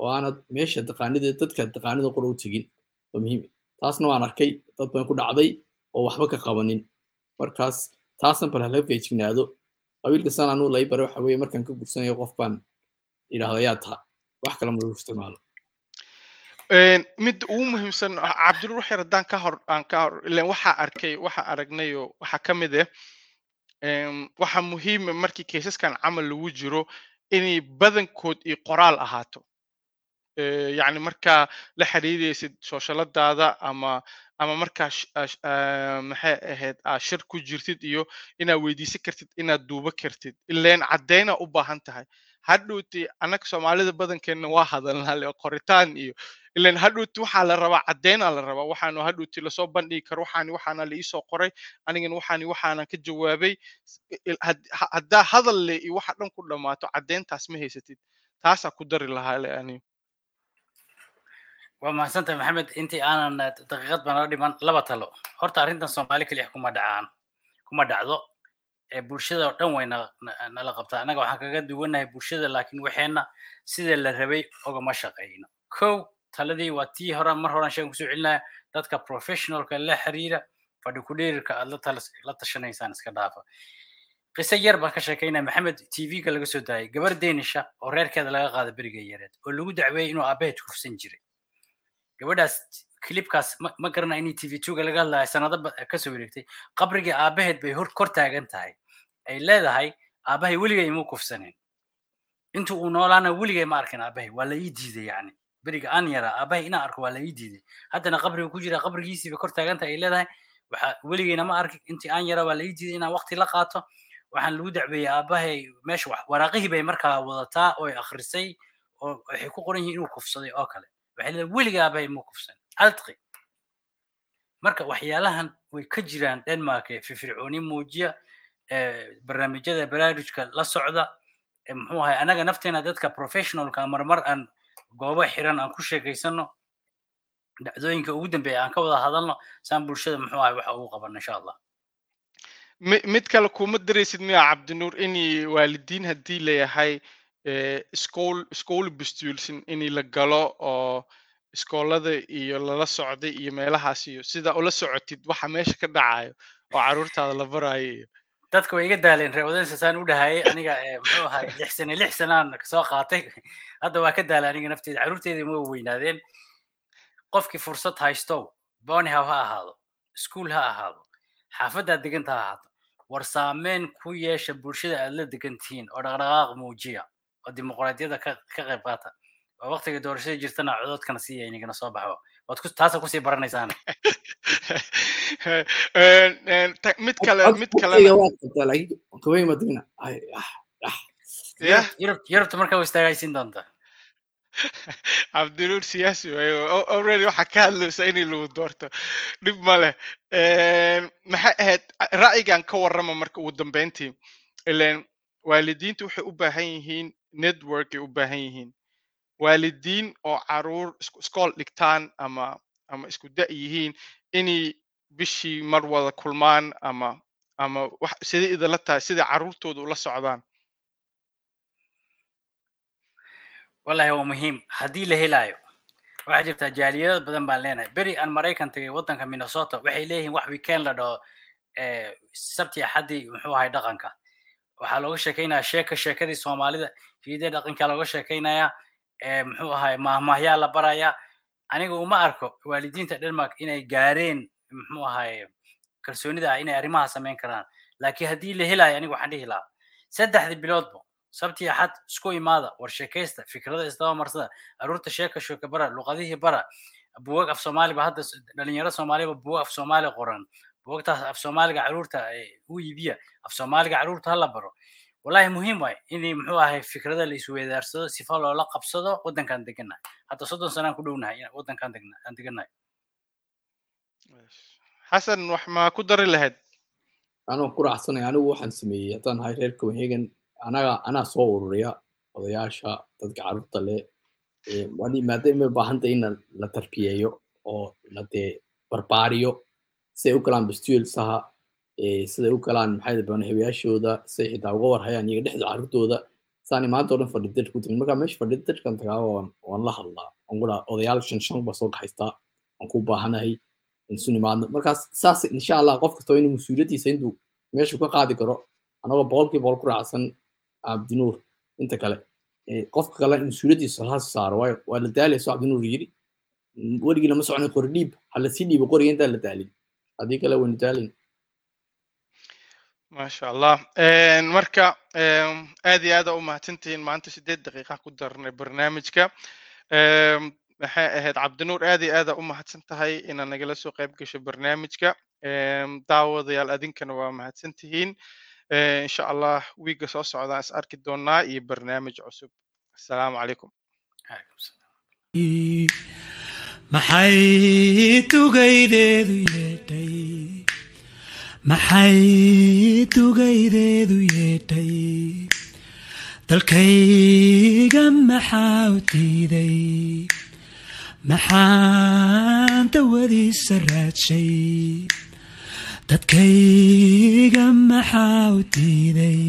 oo aanad meesha taqaanida dadka taqaanida qura u tegin waa muhiim taasna waan arkay dad baan ku dhacday oo waxba ka qabanin markaas taasna bal hala feejignaado qabiilka san anuu lay bare waxa markaan ka gursanayo qof baan idhahda yaa taha wax kale ma lagu isticmaalo mid ugu muhiimsan cabdul waxyar haddaan ka hor aan ka hor ilan waxaa arkay waxaa aragnayo waxaa ka mid ah waxaa muhiima markii kaysaskan camal lagu jiro inay badankood iyo qoraal ahaato. Yacni markaa la xiriiraysid shooshalladaada ama ama markaa maxay ahayd aa shir ku jirtid iyo inaad weydiisan kartid inaad duuba kartid ileen caddayna u baahan tahay. Hadhowti annaga soomaalida badankeenna waa hadalnaa le qoritaan iyo ilan hadhowti waxaa la rabaa caddaynaa la rabaa waxaanu hadhowti la soo bandhigi karo waxaani waxaana la iisoo qoray anigana waxaani waxaanan ka jawaabay haddaa hadal le iyo waxa dhan ku dhammaato caddayntaas ma haysatid. Taasaa ku dari lahaa le ani waa mahadsantahay maxamed. Intii aanan daqiiqad baa nala dhiman laba talo. Horta arrintan soomaali keliya kuma dhacaan kuma dhacdo. Bulshada oo dhan way nala qabtaa. Annaga waxaan kaga duwanahay bulshada laakiin waxeenna sida la rabay ogama shaqayno. Kow taladii waa tii hore mar horan sheegan ku soo celinaya dadka professionalka la xiriira fadhi ku dheerirka aad la tashanaysaan iska dhaafa. Qiso yar baan ka sheekaynaya maxamed tv-ga laga soo daayay gabar deenisha oo reerkeeda laga qaada beriga yareed oo lagu dacweeyey inuu aabaheed kufsan jiray. Gabadhaas clipkaas ma garana inay tv two-ga laga hadlaya sanado ka soo wareegtay qabrigii aabaheed bay kor taagan tahay. Ay leedahay aabahay weligay imuu kufsanin intuu uu noolaana weligay ma arkin aabahay waa la ii diiday yacni beriga aan yaraa aabahay inaan arko waa la ii diiday. Haddana qabriga ku jira qabrigiisiiba kor taagan tahay ay leedahay. Waxa weligeyna ma arkin intii aan yara waa la ii diiday inaan waqti la qaato. Waxaan lagu dacbeeyey aabahay meesha waraaqihii bay markaa wadataa oo ay akhrisay oo waxay ku qoran yihiin inuu kufsaday oo kale. Waxay leedahay weliga aabahay muu kufsan. Adqi marka waxyaalahan way ka jiraan denmark ee firfircooni muujiya barnaamijyada baraarujka la socda muxuu ahay anaga nafteena dadka professionalka marmar aan goobo xiran aan ku sheekaysano. Dhacdooyinka ugu dambeeya aan ka wada hadalno saan bulshada muxuu ahay waxa ugu qaban insha allah mi- mid kale kuma daraysid miya cabdinuur inay waalidiin haddii layahay iskool iskool bestulsin inay la galo oo iskoolada iyo lala socday iyo meelahaas iyo sida ula socotid waxa meesha ka dhacayo oo carruurtaada la barayo iyo dadka way iga daaleen wadansa saan u dhahayay aniga eh, muxuu ahay lix sane lix sanaan ka soo qaatay. Hadda waa ka daalay aniga nafteeda carruurteeda ma weynaadeen. Qofkii fursad haystow bonihaw ha ahaado iskuul ha ahaado xaafaddaad deganta ha ahaato war saameyn ku yeesha bulshada aad la degantihiin oo dhaqdhaqaaq muujiya oo dimuqraadiyadda ka qayb qaata. Oo waqtiga doorashada jirtana cododkana siiya inagana soo baxo taasa ku sii baranaysaana mid kale mid Waqtiga kalena waad qabtaa laakiin kabay ma digna Ay, ah, ah. yah yurub yurubta markaa way istaagaysiin doontaa cabdinuur siyaasi waaye o- already waxaa ka hadlaysa inay lagu doorto dhib ma leh Een, maxay ahayd ra'yigan ka warrama marka ugu dambeyntii ileen waalidiintu waxay u baahan yihiin network ay u baahan yihiin waalidiin oo carruur iskool dhigtaan ama ama isku da' yihiin inay bishii mar wada kulmaan ama ama wax sidai idinla tahay sidai carruurtooda ula socdaan. Wallahi waa muhiim. Haddii la helaayo waxaa jirtaa jaaliyado badan baan leenahay. Beri aan maraykan tagay waddanka minnesota waxay leeyihiin wax weekend la dhaho eh, sabti axaddii muxuu ahay dhaqanka. Waxaa looga sheekaynayaa sheeka sheekadii soomaalida hiidee dhaqankaa looga sheekaynayaa? eh, muxuu ahay? Mahmahyaa la barayaa aniga uma arko waalidiinta denmark inay gaareen muxuu ahay kalsoonida ah inay arrimaha samayn karaan. Laakiin haddii la helaayo aniga waxaan dhihi lahaa saddexdii biloodba sabti axad isku imaada war sheekaysta fikrada isdaba marsada aruurta sheeka sheeka bara luqadihii bara buugag af soomaaliba hadda dhalinyaro soomaaliba buugag af soomaali qoran. Buugagtaas af soomaaliga carruurta eh, u iibiya af soomaaliga carruurta hala baro wallahi muhiim waay in muxuu ahay fikrada la isweydaarsado sifa loola qabsado waddankaan degannahay hadda soddon sanaan ku dhownahay waddankaan aan degannahay xasan wax ma ku dari lahayd? Anoo ku raacsanay anigu waxaan sameeyey haddaan ahay reer copenhagen anaga anaa soo ururiya odayaasha dadka carruurta leh. Eh, maadaama ay baahan tahay in la- tarbiyeeyo oo la dee barbaariyo siday u galaan bestulsaha siday u galaan maxay banahabayaashooda siday xitaa uga warhayaan iyaga dhexda carruurtooda saani maanta oo dhan fadhidir ku timin markaa meesha fadhidirkan tagaa waan la hadlaa. Waan ku dhaha odayaal shan shan baa soo kaxaystaa waan ku baahanahay insu nimaadno markaas saas insha allah qof kastoo inuu mas'uuliyaddiisa intuu meeshu ka qaadi karo anagoo boqolkiiba boqol ku raacsan cabdinuur inta kale qofka kale mas'uuliyaddiisa ha saaro waayo waa la daalayso cabdinuur yiri Mm, weligii lama soconay qori dhiib ha la sii dhiibo qoriga intaan la daalin. Haddii kale waynu daalin maasha allah marka aad iyo aada u mahadsantihiin maanta sideed daqiiqa ku darnay barnaamijka. Maxay ahayd cabdinuur aad iyo aada u mahadsan tahay inaad nagala soo qayb gasho barnaamijka. Daawadayaal adinkana waa mahadsan tihiin insha allah wiiga soo socdaan is arki doonaa iyo barnaamij cusub. Asalaamu calaykum. Maxay tugaydeedu yeedhay maxay tugaydeedu yeedhay dalkayga maxaa u diiday? Maxaan dawadiisa raadshay dadkayga maxaa u diiday